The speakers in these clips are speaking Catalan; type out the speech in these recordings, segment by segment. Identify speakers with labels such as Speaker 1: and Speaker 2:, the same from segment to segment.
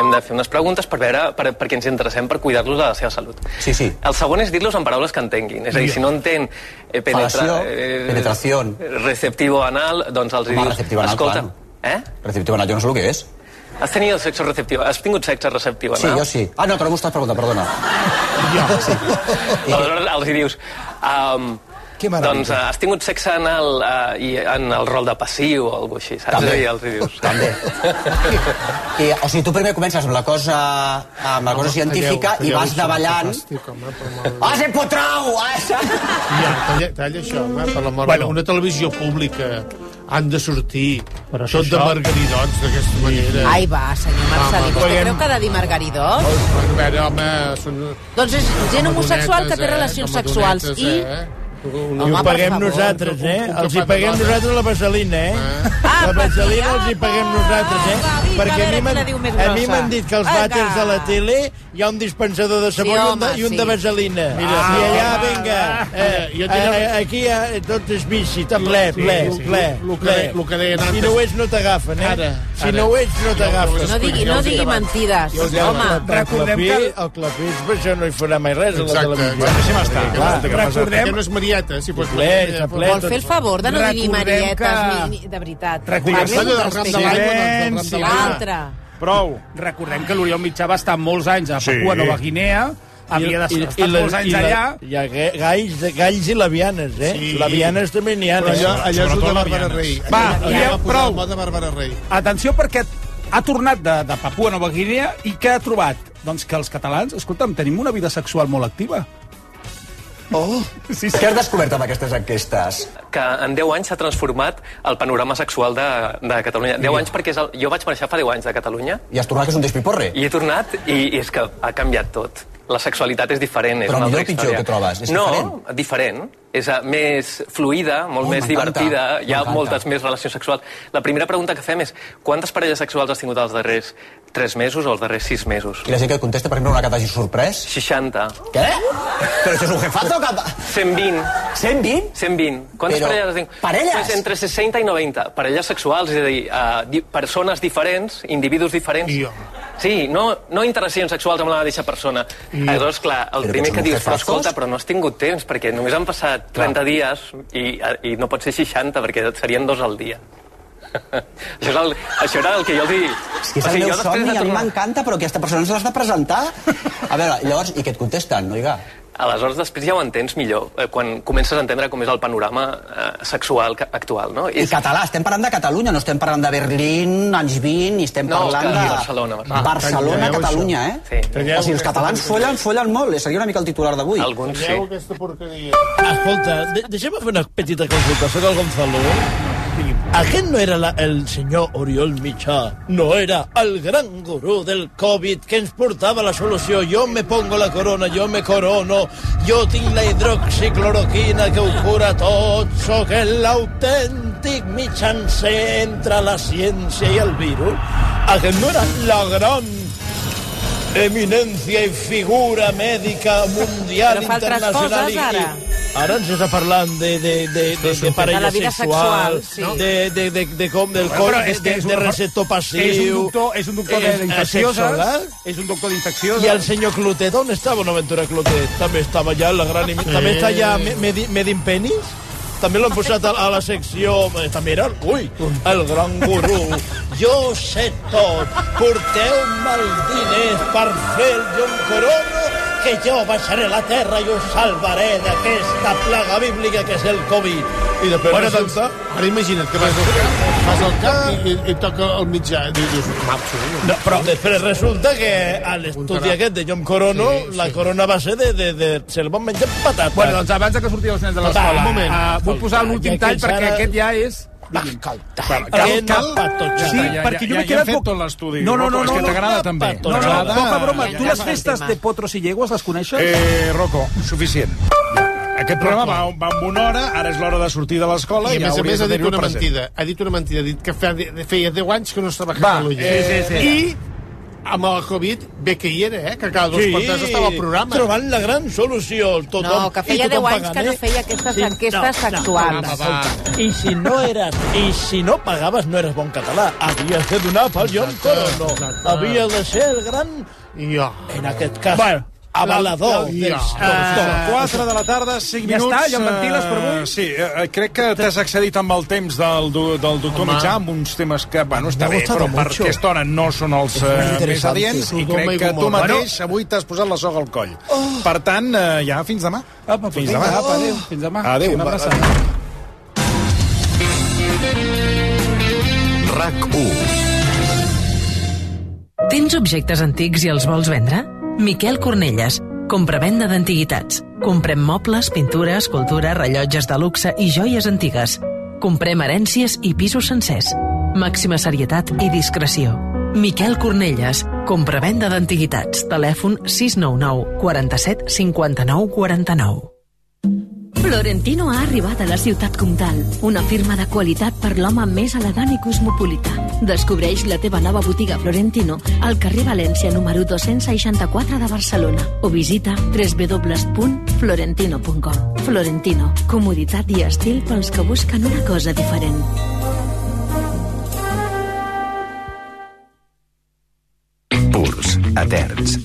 Speaker 1: Hem de fer unes preguntes per veure per, perquè ens interessem per cuidar-los de la seva salut.
Speaker 2: Sí, sí.
Speaker 1: El segon és dir-los en paraules que entenguin. És a dir, si no entén eh, penetra,
Speaker 2: Fal·lació, penetración.
Speaker 1: receptivo anal, doncs els
Speaker 2: Home,
Speaker 1: dius...
Speaker 2: receptivo anal,
Speaker 1: Escolta,
Speaker 2: clar.
Speaker 1: eh?
Speaker 2: Receptiu anal, jo no sé el que és.
Speaker 1: Has tenido sexo receptiu? Has tingut sexe receptiu
Speaker 2: Sí,
Speaker 1: anal?
Speaker 2: jo sí. Ah, no, no m'ho estàs preguntant, perdona. Sí.
Speaker 1: Aleshores els dius... Um,
Speaker 3: Que meravella.
Speaker 1: doncs uh, has tingut sexe anal uh, i en el rol de passiu o alguna així, saps?
Speaker 2: També.
Speaker 1: I els hi dius...
Speaker 2: També. I, o sigui, tu primer comences amb la cosa, amb la cosa científica i vas davallant... Ah, se potrau! Ah, se...
Speaker 4: Ja, talla, talla això, home, per l'amor bueno. una televisió pública han de sortir
Speaker 5: Però
Speaker 4: tot de
Speaker 5: això-
Speaker 4: margaridots d'aquesta manera.
Speaker 6: Ai, va, senyor Marcelí,
Speaker 4: Home,
Speaker 6: vostè creu que ha de dir margaridor?
Speaker 4: A veure, home, són...
Speaker 6: Doncs és gent homosexual que té
Speaker 4: Amadonetes,
Speaker 6: relacions
Speaker 4: eh?
Speaker 6: sexuals i...
Speaker 4: Eh?
Speaker 5: I ho paguem
Speaker 6: favor.
Speaker 5: nosaltres, eh?
Speaker 4: Un- un
Speaker 5: Els hi paguem nosaltres la vaselina, eh?
Speaker 6: Ah,
Speaker 5: La vaselina els hi paguem nosaltres, eh? Perquè
Speaker 6: a
Speaker 5: a mi m'han dit que
Speaker 6: Vinga.
Speaker 5: vàters de la tele hi ha un dispensador de sabó
Speaker 6: Sí,
Speaker 5: i, un de, i un de vaselina.
Speaker 4: Mira,
Speaker 5: I allà,
Speaker 4: ah,
Speaker 5: vinga, eh,
Speaker 4: jo tenia-
Speaker 5: eh, aquí hi ha, tot és bici, ple, ple,
Speaker 4: sí,
Speaker 5: ple,
Speaker 4: lo que
Speaker 5: ple.
Speaker 4: de- lo que deien
Speaker 5: Si
Speaker 4: antes.
Speaker 5: no ho ets, no t'agafen, eh?
Speaker 4: Ara,
Speaker 5: Si
Speaker 4: ara.
Speaker 5: no ho ets, no t'agafen.
Speaker 6: No digui, no digui mentides, home.
Speaker 5: Recordem que... El clapís, per això no hi farà mai res a la
Speaker 4: Exacte.
Speaker 5: televisió.
Speaker 4: Recordem... Que no és Marieta, si fos
Speaker 5: ple, està ple.
Speaker 6: Vol fer el favor de no dir marietes,
Speaker 7: que-
Speaker 6: ni, de veritat.
Speaker 7: Recordem
Speaker 4: que del ram de l'aigua, doncs, del ram de l'aigua.
Speaker 6: L'altre.
Speaker 7: Prou. Recordem que l'Oriol Mitjà va estar molts anys a Papua Nova Guinea, havia d'estar molts anys
Speaker 5: i la-
Speaker 7: allà,
Speaker 5: Hi ha ga- galls, galls i labianes, eh?
Speaker 4: Sí.
Speaker 5: Labianes també n'hi ha.
Speaker 4: Però allò, allò és de
Speaker 7: la
Speaker 4: Bàrbara. Rei.
Speaker 7: Va,
Speaker 4: allò,
Speaker 7: ja,
Speaker 4: allò va posar
Speaker 7: prou.
Speaker 4: de Bàrbara Rei.
Speaker 7: atenció perquè ha tornat de, de Papua Nova Guinea i què ha trobat? Doncs que els catalans, escolta'm, tenim una vida sexual molt activa.
Speaker 2: Oh.
Speaker 7: Sí,
Speaker 2: Què has descobert amb aquestes enquestes?
Speaker 1: que en 10 anys s'ha transformat el panorama sexual de, de Catalunya. 10 anys perquè és el, jo vaig marxar fa 10 anys de Catalunya
Speaker 2: I has tornat que és un despiporre?
Speaker 1: i he tornat i, i és que ha canviat tot. La sexualitat és diferent, és
Speaker 2: Però
Speaker 1: una
Speaker 2: millor
Speaker 1: altra
Speaker 2: o pitjor que trobes? És
Speaker 1: no,
Speaker 2: diferent?
Speaker 1: diferent. És uh, més fluida, molt
Speaker 2: Oh,
Speaker 1: més divertida, hi ha moltes més relacions sexuals. La primera pregunta que fem és quantes parelles sexuals has tingut els darrers 3 mesos o els darrers 6 mesos?
Speaker 2: I la gent que et contesta, per exemple, una que t'hagi sorprès?
Speaker 1: 60.
Speaker 2: Què? Però això és un jefazo? Que...
Speaker 1: 120.
Speaker 2: 120?
Speaker 1: 120. Quantes
Speaker 2: Però,
Speaker 1: parelles tingut?
Speaker 2: parelles?
Speaker 1: Pues entre 60 i 90. Parelles sexuals, és a dir, uh, di persones diferents, individus diferents.
Speaker 4: I jo.
Speaker 1: Sí, no, no interaccions sexuals amb la mateixa persona. Aleshores, clar, el
Speaker 2: Però
Speaker 1: primer
Speaker 2: que
Speaker 1: que dius, però escolta, però no has tingut temps, perquè només han passat 30 dies i, i no pot ser 60, perquè serien dos al dia. Això, és el, això era el que jo els dic.
Speaker 2: És que és el meu
Speaker 1: jo després
Speaker 2: somni,
Speaker 1: de
Speaker 2: a mi m'encanta, però aquesta persona ens l'has de presentar. A veure, llavors, i què et contesten, noiga?
Speaker 1: Aleshores, després ja ho entens millor, eh, quan comences a entendre com és el panorama eh, sexual actual, no?
Speaker 2: I català, estem parlant de Catalunya, no estem parlant de Berlín, anys 20, i estem
Speaker 1: No,
Speaker 2: parlant de...
Speaker 1: Barcelona, Barcelona.
Speaker 2: Barcelona,
Speaker 4: Talleu
Speaker 2: Catalunya, eh?
Speaker 1: Sí.
Speaker 4: Talleu
Speaker 2: O sigui, els catalans follen, follen molt, eh? seria una mica el titular d'avui.
Speaker 1: Alguns sí.
Speaker 4: Veieu aquesta porqueria?
Speaker 5: Escolta, de deixem fer una petita consulta. Soc el Gonzalo. Aquest no era la, el senyor Oriol Mitjà, no era el gran gurú del Covid que ens portava la solució. Jo me pongo la corona, jo me corono, jo tinc la hidroxicloroquina que ho cura tot, sóc l'autèntic mitjancer entre la ciència i el virus. Aquest no era la gran eminencia i figura mèdica mundial
Speaker 6: Però
Speaker 5: internacional.
Speaker 6: coses, ara.
Speaker 5: i- Ara ens està parlant de, de, de, de, de parella
Speaker 6: De
Speaker 5: sexual,
Speaker 6: sexual, sí.
Speaker 5: de, de, de, de com, del cor, de,
Speaker 7: és que
Speaker 5: de,
Speaker 7: és
Speaker 5: de
Speaker 7: un-
Speaker 5: receptor passiu.
Speaker 7: és un doctor, és un doctor
Speaker 5: és,
Speaker 7: d'infeccioses, és un doctor d'infeccioses.
Speaker 5: I el senyor Clotet, on estava Bonaventura Clotet? També estava ja la gran... imi- També està medi, Medin Penis? També l'han posat a, a la secció... eh, També era, ui, el gran gurú. Jo ho sé tot. Porteu-me els diners per fer el John Corono que jo baixaré la terra i us salvaré d'aquesta plaga bíblica que és el Covid. I després
Speaker 4: Bueno, doncs, ara imagina't que vas vas al camp i, i toca el mitjà. I dius, marxo.
Speaker 5: No, però després resulta que a l'estudi aquest de John Corono,
Speaker 4: Sí, sí.
Speaker 5: la corona va ser de, de, de se'l van menjar amb patata.
Speaker 7: Bueno, doncs abans de que sortiu els nens de l'escola, uh, vull posar l'últim tall perquè
Speaker 5: ara-
Speaker 7: aquest ja és...
Speaker 5: Escolta,
Speaker 7: Cal-
Speaker 5: cal,
Speaker 7: cal-
Speaker 5: cal, patotxa.
Speaker 7: Sí,
Speaker 5: Ja,
Speaker 7: perquè jo
Speaker 5: ja,
Speaker 7: m'he
Speaker 5: ja
Speaker 7: quedat...
Speaker 5: hem fet
Speaker 7: poc-
Speaker 5: tot l'estudi.
Speaker 7: No, no, no,
Speaker 5: És que
Speaker 7: no,
Speaker 5: t'agrada
Speaker 7: no,
Speaker 5: també.
Speaker 7: No, no, poca broma.
Speaker 5: Ja,
Speaker 7: Tu
Speaker 5: ja
Speaker 7: les
Speaker 5: ja
Speaker 7: festes
Speaker 5: ja.
Speaker 7: de Potros i Llegües les coneixes?
Speaker 8: Eh, Rocco, suficient. Aquest programa va, va amb una hora, ara és l'hora de sortir de l'escola
Speaker 4: I a
Speaker 8: ja
Speaker 4: més a
Speaker 8: hauries
Speaker 4: més ha
Speaker 8: de
Speaker 4: dit
Speaker 8: tenir-ho
Speaker 4: una
Speaker 8: present.
Speaker 4: mentida. Ha dit una mentida. Ha dit que feia, feia 10 anys que no estava a
Speaker 8: Va,
Speaker 4: Catalunya.
Speaker 8: eh,
Speaker 7: I
Speaker 4: amb el Covid bé que hi era, eh? Que cada dos sí, per tres estava al programa.
Speaker 5: trobant la gran solució. Tothom,
Speaker 6: No, que feia
Speaker 5: i tothom
Speaker 6: 10 anys que
Speaker 5: pagant,
Speaker 6: no
Speaker 5: eh?
Speaker 6: feia aquestes enquestes sexuals.
Speaker 4: Va, va.
Speaker 5: I si no eres, i si no pagaves, no eres bon català. Havies de donar pel John Corono. Havia de ser el gran,
Speaker 4: I jo.
Speaker 5: en aquest cas,
Speaker 7: Bueno,
Speaker 5: avalador
Speaker 4: la-
Speaker 5: dels.
Speaker 8: 4 de la tarda, 5
Speaker 7: Ja
Speaker 8: minuts.
Speaker 7: està, ja em ventiles per avui?
Speaker 8: eh, Sí, eh, crec que t'has accedit amb el temps del, del doctor
Speaker 4: Home.
Speaker 8: Mitjà amb uns temes que, bueno, està bé, però per aquesta hora no són els eh, més adients i crec que tu mateix avui t'has posat la soga al coll. Per tant, eh, ja, fins demà.
Speaker 7: Apa,
Speaker 8: fins demà.
Speaker 7: apa, adéu, fins demà.
Speaker 8: Adéu.
Speaker 7: Una abraçada.
Speaker 3: RAC1.
Speaker 9: Tens objectes antics i els vols vendre? Miquel Cornelles, compra-venda d'antiguitats. Comprem mobles, pintures, escultura, rellotges de luxe i joies antigues. Comprem herències i pisos sencers. Màxima serietat i discreció. Miquel Cornelles, compra-venda d'antiguitats. Telèfon 699 47 59 49.
Speaker 10: Florentino ha arribat a la ciutat comtal, una firma de qualitat per l'home més elegant i cosmopolita. Descobreix la teva nova botiga Florentino al carrer València número 264 de Barcelona o visita www.florentino.com. Florentino, comoditat i estil pels que busquen una cosa diferent.
Speaker 3: Purs, eterns,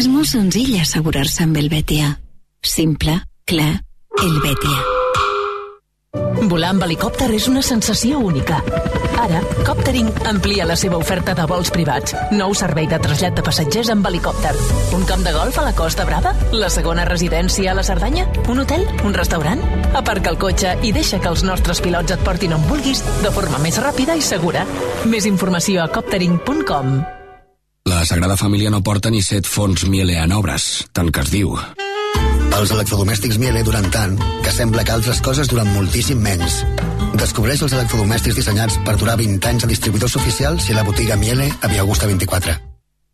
Speaker 10: És molt senzill assegurar-se amb el Betia. Simple, clar, el Betia.
Speaker 9: Volar amb helicòpter és una sensació única. Ara, Coptering amplia la seva oferta de vols privats. Nou servei de trasllat de passatgers amb helicòpter. Un camp de golf a la Costa Brava? La segona residència a la Cerdanya? Un hotel? Un restaurant? Aparca el cotxe i deixa que els nostres pilots et portin on vulguis de forma més ràpida i segura. Més informació a coptering.com.
Speaker 11: La Sagrada Família no porta ni set fons Miele en obres, tant que es diu.
Speaker 12: Els electrodomèstics Miele duren tant que sembla que altres coses duren moltíssim menys. Descobreix els electrodomèstics dissenyats per durar 20 anys a distribuïdors oficials i a la botiga Miele a Via Augusta 24.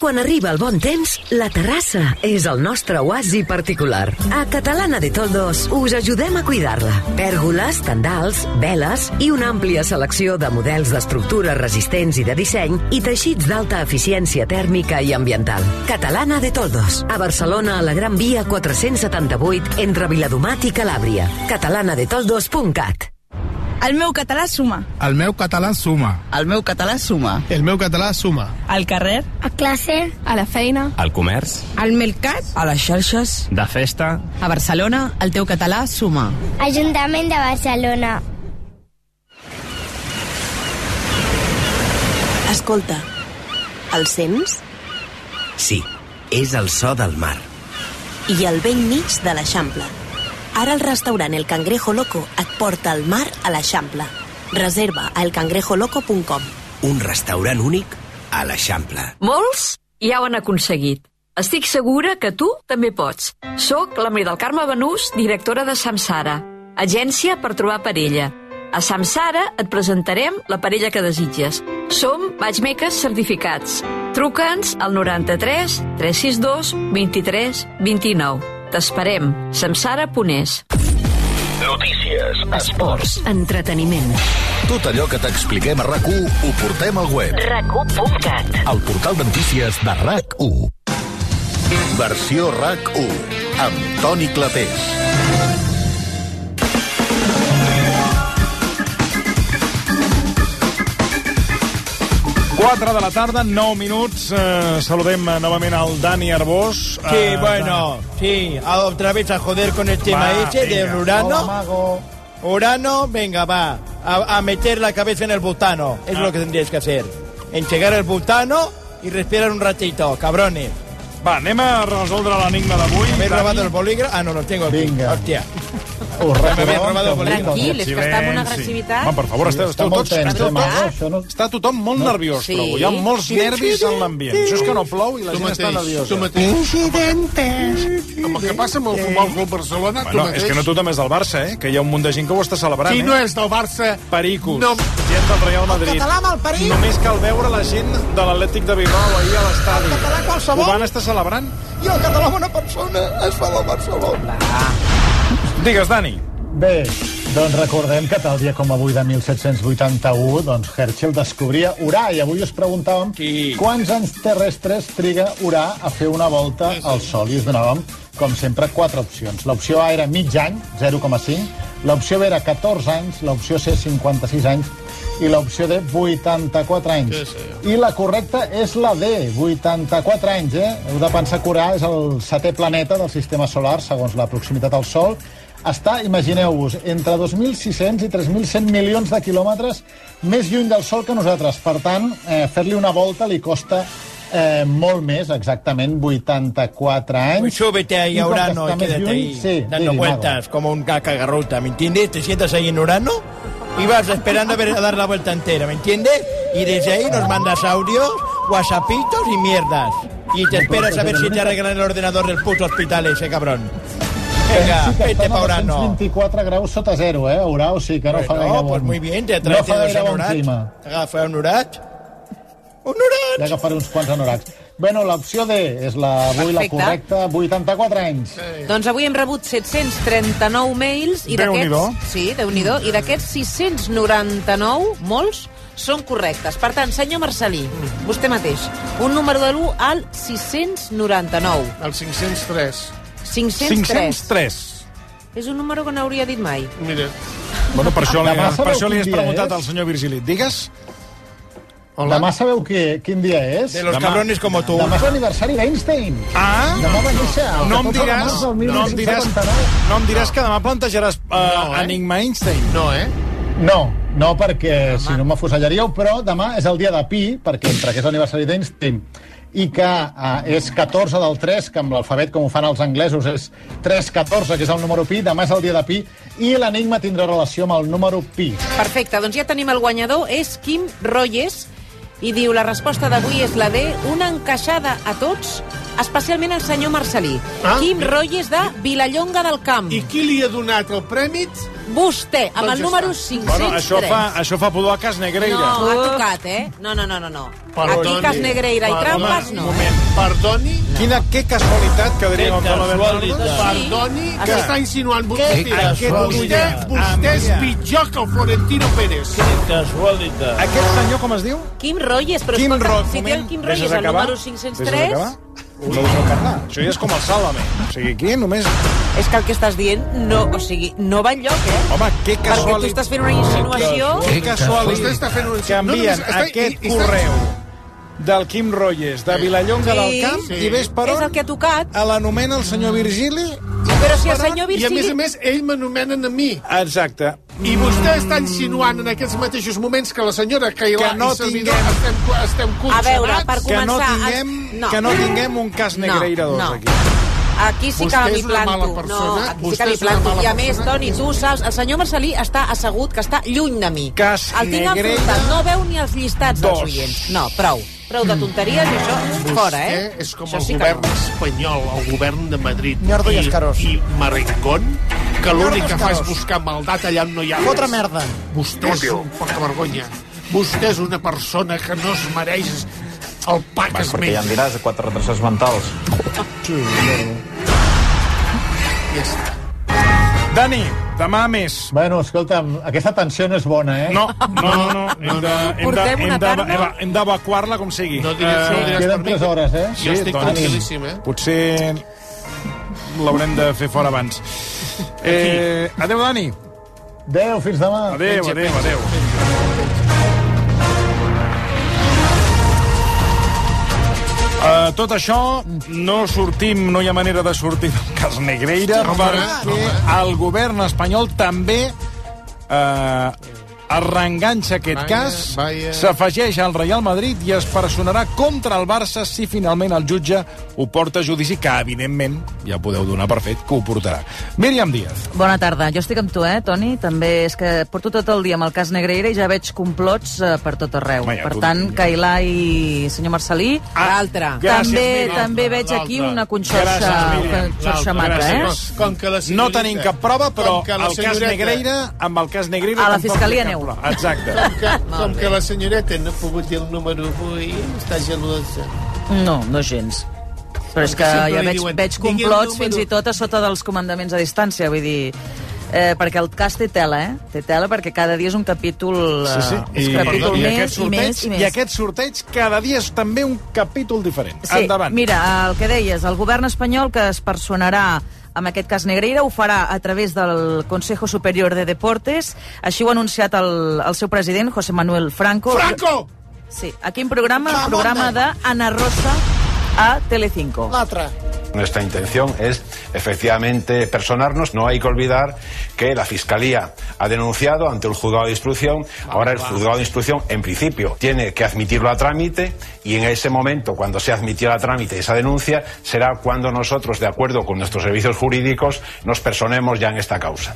Speaker 13: Quan arriba el bon temps, la terrassa és el nostre oasi particular. A Catalana de Toldos us ajudem a cuidar-la. Pèrgoles, tendals, veles i una àmplia selecció de models d'estructures resistents i de disseny i teixits d'alta eficiència tèrmica i ambiental. Catalana de Toldos. A Barcelona, a la Gran Via 478, entre Viladomat i Calàbria. catalanadetoldos.cat
Speaker 14: El meu català suma.
Speaker 15: El meu català suma.
Speaker 14: El meu català suma.
Speaker 15: El meu català suma.
Speaker 14: Al carrer.
Speaker 16: A classe.
Speaker 14: A la feina.
Speaker 17: Al comerç.
Speaker 14: Al mercat.
Speaker 18: A les xarxes.
Speaker 17: De festa.
Speaker 14: A Barcelona, el teu català suma.
Speaker 16: Ajuntament de Barcelona.
Speaker 19: Escolta, el sents?
Speaker 20: Sí, és el so del mar.
Speaker 19: I al vell mig de l'Eixample. Ara el restaurant El Cangrejo Loco et porta al mar a l'Eixample. Reserva a elcangrejoloco.com.
Speaker 20: Un restaurant únic a l'Eixample.
Speaker 21: Molts ja ho han aconseguit. Estic segura que tu també pots. Soc la Maria del Carme Benús, directora de Samsara, agència per trobar parella. A Samsara et presentarem la parella que desitges. Som matchmakers certificats. Truca'ns al 93 362 23 29. T'esperem. Samsara.es.
Speaker 22: Notícies, esports,
Speaker 13: Entreteniment.
Speaker 22: tot allò que t'expliquem a RAC1 ho portem al web.
Speaker 13: RAC1.cat
Speaker 22: El portal de notícies de RAC1. Versió RAC1 amb Toni Clapés.
Speaker 8: 4 de la tarda, 9 minuts. Eh, saludem eh, novament al Dani Arbós.
Speaker 5: Sí,
Speaker 8: Eh,
Speaker 5: bueno, sí, otra vez a joder con el tema
Speaker 8: Va,
Speaker 5: ese de. Urano.
Speaker 8: Hola,
Speaker 5: Urano, venga, va. a, a meter la cabeza en el butano. Es lo que tendríais que hacer. Enchegar el butano y respirar un ratito, cabrones.
Speaker 8: Va, anem a resoldre l'enigma d'avui.
Speaker 5: ¿Me he
Speaker 8: Dani.
Speaker 5: robado el bolígrafo? Ah, no, lo tengo aquí.
Speaker 15: Vinga.
Speaker 5: Hostia.
Speaker 15: Us recordem
Speaker 5: el.
Speaker 23: Tranquil, és que està amb una agressivitat.
Speaker 8: Home, per favor,
Speaker 15: Sí,
Speaker 8: esteu, esteu tots...
Speaker 15: tens,
Speaker 8: Esteu
Speaker 15: eh,
Speaker 8: tots
Speaker 15: no-
Speaker 8: està tothom molt nerviós,
Speaker 23: Sí.
Speaker 8: trobo. Hi ha molts nervis en l'ambient. Això és que no plou i la
Speaker 4: Tu
Speaker 8: gent està nerviosa.
Speaker 4: tu mateix. Incidentes. Com el que passa amb el Futbol Club Barcelona, tu
Speaker 8: Bueno,
Speaker 4: mateix.
Speaker 8: és que no tothom és del Barça, eh? Que hi ha un munt de gent que ho està celebrant,
Speaker 4: Qui
Speaker 8: eh?
Speaker 4: no és del Barça...
Speaker 8: Pericos,
Speaker 4: No.
Speaker 8: gent del Real Madrid.
Speaker 4: català amb el peric.
Speaker 8: Només cal veure la gent de l'Atlètic de Bilbao ahir a l'estadi.
Speaker 4: El català qualsevol.
Speaker 8: Ho van estar celebrant.
Speaker 4: I el català bona persona es fa del Barcelona.
Speaker 8: Digues, Dani.
Speaker 15: Bé, doncs recordem que tal dia com avui de 1781, doncs Herschel descobria Urà, i avui us preguntàvem
Speaker 5: Sí.
Speaker 15: quants anys terrestres triga Urà a fer una volta al Sol, i us donàvem, com sempre, quatre opcions. L'opció A era mig any, 0,5, l'opció B era 14 anys, l'opció C 56 anys, i l'opció D 84 anys.
Speaker 4: Sí, sí.
Speaker 15: I la correcta és la D, 84 anys, eh? Heu de pensar que Urà és el setè planeta del sistema solar, segons la proximitat al Sol. Està, imagineu-vos, entre 2.600 i 3.100 milions de quilòmetres més lluny del Sol que nosaltres. Per tant, eh, fer-li una volta li costa eh, molt més, exactament 84 anys.
Speaker 5: Pues súbete ahí a Urano y quédate
Speaker 15: lluny,
Speaker 5: ahí
Speaker 15: sí,
Speaker 5: dando
Speaker 15: digui,
Speaker 5: vueltas como un cacagarruta, ¿me entiendes? Te sientas ahí en Urano y vas esperando a, ver, a dar la vuelta entera, ¿me entiendes? Y desde ahí nos mandas audios, whatsappitos y mierdas. Y te esperas a ver si te arreglan el ordenador del puto hospital ese, cabrón. Venga, vete pa Urano.
Speaker 15: 224 graus sota zero, eh, Urà, o sigui que no fa gaire bon...
Speaker 5: pues muy bien, te
Speaker 15: no
Speaker 5: atraes
Speaker 15: fa
Speaker 5: dos anorats. Agafa un orat. Un
Speaker 15: Ja agafaré uns quants anoracs. Bueno, l'opció D és la, avui la correcta, 84 anys.
Speaker 23: Doncs avui hem rebut 739 mails i d'aquests... Sí, déu nhi I d'aquests 699, molts, són correctes. Per tant, senyor Marcelí, vostè mateix, un número de l'1 al 699.
Speaker 4: El 503.
Speaker 23: 503.
Speaker 8: 503.
Speaker 23: És un número que no hauria dit mai.
Speaker 4: Mira.
Speaker 8: Bueno, per això, li,
Speaker 15: Demà
Speaker 8: per això li has preguntat
Speaker 15: és?
Speaker 8: al senyor Virgili. Digues?
Speaker 15: Hola. Demà sabeu que, quin dia és?
Speaker 5: De los
Speaker 8: Demà.
Speaker 5: cabrones como tú.
Speaker 15: Demà és l'aniversari d'Einstein.
Speaker 8: Ah!
Speaker 15: Demà va néixer el
Speaker 8: No em
Speaker 15: 14 de
Speaker 8: diràs, no em diràs,
Speaker 15: 1879.
Speaker 8: no em diràs que demà plantejaràs uh,
Speaker 4: No, eh?
Speaker 8: Enigma Einstein.
Speaker 4: No, eh?
Speaker 15: No, no, perquè si no m'afusellaríeu, però demà és el dia de Pi, perquè entre que és l'aniversari d'Einstein i que uh, és 14 del 3, que amb l'alfabet, com ho fan els anglesos, és 314, que és el número pi, demà és el dia de Pi, i l'enigma tindrà relació amb el número Pi.
Speaker 23: Perfecte, doncs ja tenim el guanyador, és Quim Royes, i diu la resposta d'avui és la D, una encaixada a tots, especialment al senyor Marcelí.
Speaker 4: Ah?
Speaker 23: Quim Royes de Vilallonga del Camp.
Speaker 4: I qui li ha donat el prèmit?
Speaker 23: Vostè, amb
Speaker 4: Doncs
Speaker 23: el número
Speaker 4: està.
Speaker 23: 503.
Speaker 8: Bueno, això fa, això fa pudor a Cas Negreira.
Speaker 23: No, ha tocat, eh? No, no, no, no. no. Aquí Cas Negreira i
Speaker 4: Perdoni,
Speaker 23: trampes, no.
Speaker 4: Un moment, perdoni,
Speaker 8: Quina, que casualitat que diria
Speaker 5: Que casualitat.
Speaker 8: Bernardo.
Speaker 4: perdoni,
Speaker 23: Sí.
Speaker 4: que està insinuant vostè.
Speaker 5: Que
Speaker 4: Aquest vostè,
Speaker 5: casualitat.
Speaker 4: vostè és
Speaker 8: Ah,
Speaker 4: pitjor que el Florentino Pérez.
Speaker 5: Casualitat.
Speaker 8: Aquest senyor com es diu?
Speaker 23: Quim Royes, però
Speaker 8: Quim
Speaker 23: escolta,
Speaker 8: Ro-
Speaker 23: si té el
Speaker 8: deixes
Speaker 23: Royes el
Speaker 8: acabar?
Speaker 23: número
Speaker 8: Deixes
Speaker 23: 503,
Speaker 8: No deixeu parlar. Això ja és com el Sálvame. O sigui, aquí només...
Speaker 23: és que el que estàs dient no, o sigui, no va enlloc, eh?
Speaker 8: Home, que
Speaker 23: Perquè tu
Speaker 8: casualitat.
Speaker 23: estàs fent una insinuació...
Speaker 8: Que casualitat.
Speaker 4: Vostè està fent un...
Speaker 8: Que envien
Speaker 4: no, està-
Speaker 8: aquest
Speaker 4: i- i
Speaker 8: correu del Quim Royes, de Vilallonga del Camp,
Speaker 4: Sí.
Speaker 8: i ves per
Speaker 23: És
Speaker 8: on
Speaker 23: el que ha tocat.
Speaker 8: a l'anomena el senyor Virgili.
Speaker 23: Però si el senyor
Speaker 4: I a més a
Speaker 23: Virgili...
Speaker 4: més, ell m'anomenen a mi.
Speaker 8: Exacte.
Speaker 4: I vostè està insinuant en aquests mateixos moments que la senyora Cailà
Speaker 8: Que no
Speaker 4: i servidor
Speaker 8: tinguem-
Speaker 4: estem, estem
Speaker 23: A veure, per
Speaker 4: conxabats.
Speaker 8: Que no
Speaker 23: començar...
Speaker 8: tinguem,
Speaker 23: no.
Speaker 8: que no tinguem un cas
Speaker 23: No,
Speaker 8: Negreira 2
Speaker 23: no.
Speaker 8: aquí.
Speaker 23: Aquí sí que m'hi planto.
Speaker 4: persona,
Speaker 23: No, aquí sí
Speaker 4: vostè
Speaker 23: que m'hi planto. I a més. Toni, tu saps, el senyor Marcelí està assegut, que està lluny de mi.
Speaker 8: Cas
Speaker 23: el tinc
Speaker 8: Negrera
Speaker 23: enfrontat, no veu ni els llistats dels
Speaker 8: dos.
Speaker 23: oients. No, prou. Prou de tonteries i això, fora, eh?
Speaker 4: Vostè és com
Speaker 23: això
Speaker 4: el
Speaker 23: sí que
Speaker 4: govern
Speaker 23: no.
Speaker 4: espanyol, el govern de Madrid.
Speaker 5: Ñordo i
Speaker 4: I,
Speaker 5: escarós.
Speaker 4: I Maricón, que l'únic que fa és buscar maldat allà on no hi ha
Speaker 5: Fotre
Speaker 4: res.
Speaker 5: merda.
Speaker 4: Vostè és un porta vergonya. Vostè és una persona que no es mereix el pa que es
Speaker 24: Perquè ja
Speaker 4: menja.
Speaker 24: em diràs, quatre retrasats mentals.
Speaker 4: Ja està.
Speaker 8: Dani, demà més.
Speaker 15: Bueno, escolta'm, aquesta tensió no és bona, eh?
Speaker 8: No, no, no, no. Hem de- hem de- hem de-
Speaker 23: tarda.
Speaker 8: eva- hem d'evacuar-la com sigui.
Speaker 4: No diràs, no diràs
Speaker 15: Queden
Speaker 4: per mi.
Speaker 15: 3 hores, eh?
Speaker 4: Jo estic
Speaker 8: doncs,
Speaker 4: tranquil·líssim, eh?
Speaker 8: Potser l'haurem de fer fora abans. Eh, adéu, Dani.
Speaker 15: Adéu, fins demà.
Speaker 8: Adéu,
Speaker 4: Penja,
Speaker 8: adéu,
Speaker 4: penja,
Speaker 8: Uh, tot això, no sortim, no hi ha manera de sortir del cas Negreira,
Speaker 4: Home,
Speaker 8: perquè
Speaker 4: home.
Speaker 8: el govern espanyol també uh, es reenganxa aquest
Speaker 4: Vaya,
Speaker 8: cas, s'afegeix al Real Madrid i es personarà contra el Barça si finalment el jutge ho porta a judici, que evidentment ja podeu donar per fet que ho portarà. Míriam Díaz.
Speaker 24: Bona tarda. Jo estic amb tu, eh, Toni? També és que porto tot el dia amb el cas Negreira i ja veig complots eh, per tot arreu.
Speaker 8: Home, ja,
Speaker 24: per
Speaker 8: com-
Speaker 24: tant, Cailà i senyor Marcelí...
Speaker 23: L'altre.
Speaker 8: gràcies,
Speaker 24: també,
Speaker 8: Míriam.
Speaker 24: també veig aquí
Speaker 4: L'altre.
Speaker 24: una conxorxa, conxorxa maca, eh?
Speaker 8: Gràcies.
Speaker 4: Com que la
Speaker 8: No tenim cap prova, però
Speaker 4: com
Speaker 8: el cas Negreira, amb el cas Negreira...
Speaker 24: A la fiscalia aneu.
Speaker 8: Prova. Exacte.
Speaker 4: Com que, com que la senyoreta no ha pogut dir el número avui, està gelosa.
Speaker 24: No, no gens. Però és que ja veig,
Speaker 4: diuen,
Speaker 24: veig
Speaker 4: "Digui el
Speaker 24: complots
Speaker 4: número".
Speaker 24: fins i tot a sota dels comandaments a distància, vull dir... Eh, perquè el cas té tela, eh? Té tela perquè cada dia és un capítol,
Speaker 8: Sí, sí.
Speaker 24: eh, un capítol
Speaker 8: i,
Speaker 24: més
Speaker 8: aquest
Speaker 24: i
Speaker 8: sorteig,
Speaker 24: més i més.
Speaker 8: I aquest sorteig cada dia és també un capítol diferent.
Speaker 24: Sí,
Speaker 8: Endavant.
Speaker 24: mira, el que deies, el govern espanyol que es personarà amb aquest cas Negreira ho farà a través del Consejo Superior de Deportes. Així ho ha anunciat el, el seu president, José Manuel Franco.
Speaker 4: Franco!
Speaker 24: Sí, a quin programa? El programa de Ana Rosa a Telecinco.
Speaker 4: L'altre.
Speaker 25: Nuestra intención es efectivamente personarnos. No hay que olvidar que la Fiscalía ha denunciado ante el juzgado de instrucción. Ahora el juzgado de instrucción, en principio, tiene que admitirlo a trámite y en ese momento, cuando se admitió a trámite esa denuncia, será cuando nosotros, de acuerdo con nuestros servicios jurídicos, nos personemos ya en esta causa.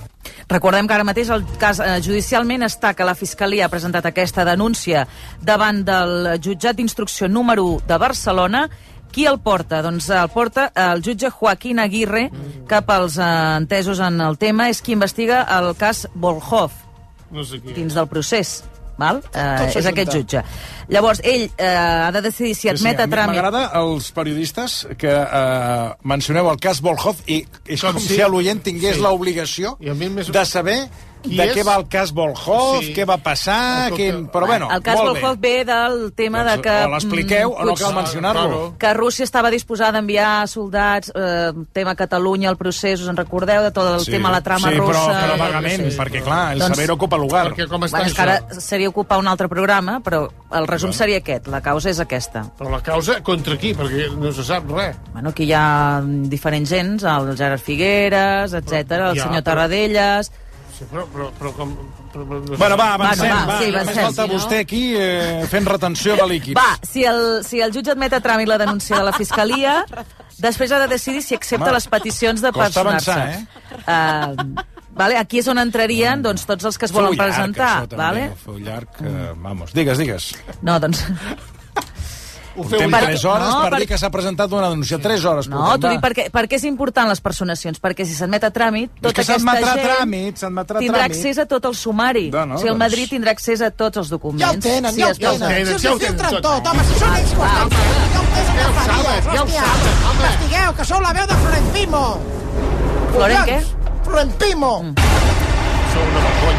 Speaker 24: Recordem que ara mateix el cas eh, judicialment està que la Fiscalia ha presentat aquesta denúncia davant del jutjat d'instrucció número 1 de Barcelona. Qui el porta? Doncs el porta el jutge Joaquín Aguirre, que pels eh, entesos en el tema és qui investiga el cas Volhov
Speaker 4: No sé qui.
Speaker 24: dins del procés. Val? Eh, és aquest jutge. Llavors, ell eh, ha de decidir si admet a tràmit...
Speaker 8: M'agrada els periodistes que eh, mencioneu el cas Volhov i és com,
Speaker 4: Com
Speaker 8: si,
Speaker 4: si-
Speaker 8: l'oient tingués
Speaker 4: sí.
Speaker 8: l'obligació de saber
Speaker 4: Qui
Speaker 8: de
Speaker 4: és?
Speaker 8: què va el cas Volhov,
Speaker 4: Sí.
Speaker 8: què va passar,
Speaker 4: Escolta,
Speaker 8: quin... però bueno,
Speaker 24: el cas. Volhov ve del tema de
Speaker 8: Doncs,
Speaker 24: que...
Speaker 8: o l'expliqueu
Speaker 24: mm,
Speaker 8: o no
Speaker 24: Puig-
Speaker 8: cal mencionar-lo.
Speaker 24: que Rússia estava disposada a enviar soldats, eh, tema Catalunya, el procés, us en recordeu de tot el
Speaker 8: Sí,
Speaker 24: tema, la trama
Speaker 8: sí,
Speaker 24: russa?
Speaker 8: però, però
Speaker 24: el
Speaker 8: vagament,
Speaker 24: procés?
Speaker 8: perquè clar, el
Speaker 24: Doncs-
Speaker 8: saber ocupa lugar.
Speaker 4: Perquè com està
Speaker 24: Bueno, és que
Speaker 4: això?
Speaker 24: ara seria ocupar un altre programa, però el resum seria aquest, la causa és aquesta.
Speaker 4: Però la causa contra qui? Perquè no se sap res.
Speaker 24: Bueno, aquí hi ha diferents gens, el Gerard Figueres, etc, el
Speaker 4: Ja,
Speaker 24: senyor
Speaker 4: però-
Speaker 24: Tarradellas...
Speaker 4: Sí, però, però, però com... Però, però, no
Speaker 8: Bueno, va,
Speaker 24: Bueno,
Speaker 8: avancem,
Speaker 24: va,
Speaker 8: va,
Speaker 24: sí,
Speaker 8: només
Speaker 24: avancem,
Speaker 8: falta
Speaker 24: si no-
Speaker 8: vostè aquí eh, fent retenció de líquids.
Speaker 24: Va, si el, si el jutge admet a tràmit la denúncia de la Fiscalia, després ha de decidir si accepta
Speaker 8: Home,
Speaker 24: les peticions de
Speaker 8: costa
Speaker 24: personar-se.
Speaker 8: avançar, eh?
Speaker 24: Uh, vale, aquí és on entrarien doncs, tots els que es volen
Speaker 8: llarg,
Speaker 24: presentar.
Speaker 8: això, també,
Speaker 24: vale?
Speaker 8: Feu llarg, eh, vamos. Digues, digues.
Speaker 24: No, doncs...
Speaker 8: Portem
Speaker 24: Per-
Speaker 8: 3 hores
Speaker 24: no,
Speaker 8: per
Speaker 24: per-
Speaker 8: dir que s'ha presentat una denúncia. 3 hores.
Speaker 24: No,
Speaker 8: portem,
Speaker 24: t'ho dic perquè, perquè és important les personacions, perquè si s'admet a tràmit, tota
Speaker 8: que
Speaker 24: aquesta
Speaker 8: s'admetrà
Speaker 24: gent
Speaker 8: tràmit, s'admetrà
Speaker 24: tindrà
Speaker 8: tràmit.
Speaker 24: accés a tot el sumari.
Speaker 8: No, no,
Speaker 24: o sigui, el
Speaker 8: doncs-
Speaker 24: Madrid tindrà accés a tots els documents.
Speaker 17: Ja ho tenen,
Speaker 24: si
Speaker 17: ja ho tenen. Si
Speaker 4: ja ho
Speaker 17: us filtren
Speaker 4: tot.
Speaker 17: tot, home, si són ells que ho estan fent. Ja ho tenen,
Speaker 4: Ja ho saben, ja ho saben, home.
Speaker 17: Investigueu, que sou la veu de Florentino.
Speaker 24: Florent què?
Speaker 17: Florentino.
Speaker 24: Mm.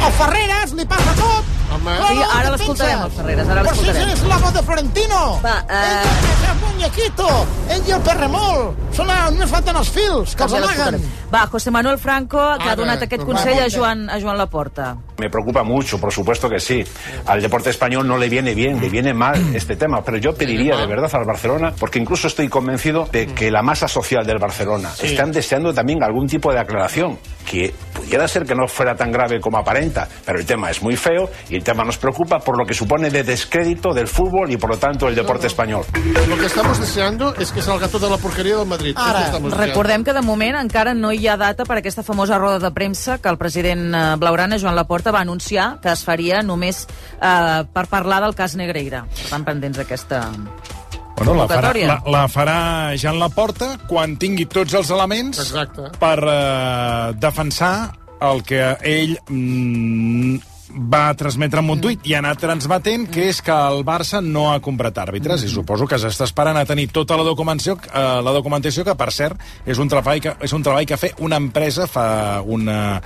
Speaker 17: O Ferreras, li passa tot.
Speaker 4: Home.
Speaker 24: Sí, ara l'escoltarem, el Ferreras, ara
Speaker 17: Però si
Speaker 24: l'escoltarem.
Speaker 17: és la voz de Florentino.
Speaker 24: Va, eh,
Speaker 17: Ell és el muñequito. Ell i el perremol. Són la... només falten els fils, que els amaguen.
Speaker 24: Va, José Manuel Franco, que ha donat aquest
Speaker 4: va,
Speaker 24: consell a. Joan, a Joan Laporta.
Speaker 25: Me preocupa mucho, por supuesto que sí. Al deporte español no le viene bien, le viene mal este tema, pero yo pediría de verdad al Barcelona, porque incluso estoy convencido de que la masa social del Barcelona están deseando también algún tipo de aclaración, que pudiera ser que no fuera tan grave como aparenta, pero el tema es muy feo y el tema nos preocupa por lo que supone de descrédito del fútbol y por lo tanto el deporte español.
Speaker 4: Lo que estamos deseando es que salga toda la porquería del Madrid.
Speaker 17: Ara,
Speaker 4: deseando.
Speaker 24: Recordem que de moment encara no hi ha data per aquesta famosa roda de premsa que el president eh, Blaurana, Joan Laporta, va anunciar que es faria només eh, per parlar del cas Negreira. Per tant, pendents d'aquesta...
Speaker 8: Bueno, la farà, la, la farà Jan Laporta quan tingui tots els elements
Speaker 4: Exacte.
Speaker 8: per eh, defensar el que ell mm, va transmetre en un tuit i ha anat transmetent, que és que el Barça no ha comprat àrbitres, i suposo que s'està esperant a tenir tota la documentació, eh, la documentació que, per cert, és un treball que, és un treball que ha fet una empresa fa una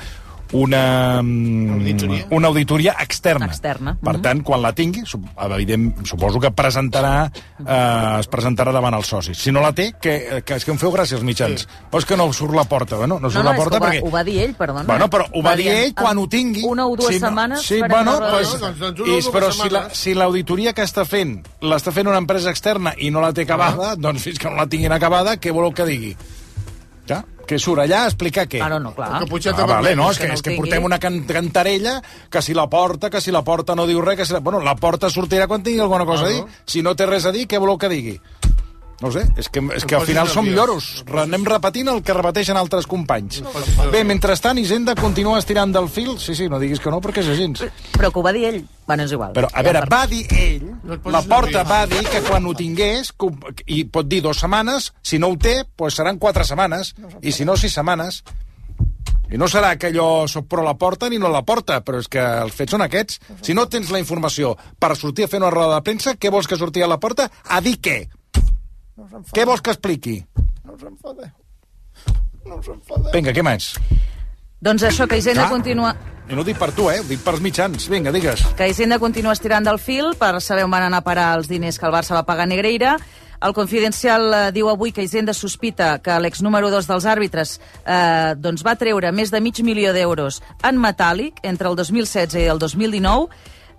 Speaker 8: una, mm,
Speaker 4: Auditoria?
Speaker 8: una auditoria externa.
Speaker 24: Externa.
Speaker 8: Per
Speaker 24: Mhm.
Speaker 8: tant, quan la tingui, evident, suposo que presentarà, eh, es presentarà davant els socis. Si no la té, que, que és que em feu gràcia els mitjans. Sí. Però és que no surt la porta. Bueno, no surt
Speaker 24: no,
Speaker 8: la
Speaker 24: és
Speaker 8: porta
Speaker 24: ho va,
Speaker 8: perquè...
Speaker 24: ho va dir ell, perdona.
Speaker 8: Bueno, però ho va dir ell quan ho tingui.
Speaker 24: Una o dues
Speaker 8: Sí, no,
Speaker 24: setmanes
Speaker 8: sí,
Speaker 24: farem
Speaker 8: bueno,
Speaker 24: la
Speaker 8: pues,
Speaker 4: doncs, doncs,
Speaker 8: però si la-
Speaker 4: setmanes.
Speaker 8: si l'auditoria que està fent l'està fent una empresa externa i no la té acabada, doncs fins que no la tinguin acabada, què voleu que digui? Ja, que surt allà a explicar què?
Speaker 24: Ara no, clar.
Speaker 4: Que
Speaker 8: Ah, vale, no, és que,
Speaker 24: que no
Speaker 8: és que portem una can cantarella que si la porta, que si la porta no diu res, que si la... Bueno, la porta sortirà quan tingui alguna cosa a dir. Si no té res a dir, què voleu que digui? No ho sé, és que, és que al final som lloros. Anem repetint el que repeteixen altres companys. Bé, mentrestant, Hisenda continua estirant del fil. Sí, sí, no diguis que no, perquè és així.
Speaker 24: Però que ho va dir ell. Bueno, és igual.
Speaker 8: Però, a veure, va dir ell, la porta va dir que quan ho tingués, i pot dir dues setmanes, si no ho té, doncs seran quatre setmanes, i si no, sis setmanes. I no serà que allò soc pro la porta ni no la porta, però és que els fets són aquests. Si no tens la informació per sortir a fer una roda de premsa, què vols que surti a la porta? A dir què? Què vols que expliqui?
Speaker 17: No us enfadeu. No us enfadeu.
Speaker 8: Vinga, què més?
Speaker 24: Doncs això, que Hisenda
Speaker 8: Ah.
Speaker 24: continua...
Speaker 8: I no ho dic per tu, eh? Ho dic pels mitjans. Vinga, digues.
Speaker 24: que Hisenda continua estirant del fil per saber on van anar a parar els diners que el Barça va pagar a Negreira. El Confidencial eh, diu avui que Hisenda sospita que l'ex número 2 dels àrbitres eh, doncs va treure més de mig milió d'euros en metàl·lic entre el 2016 i el 2019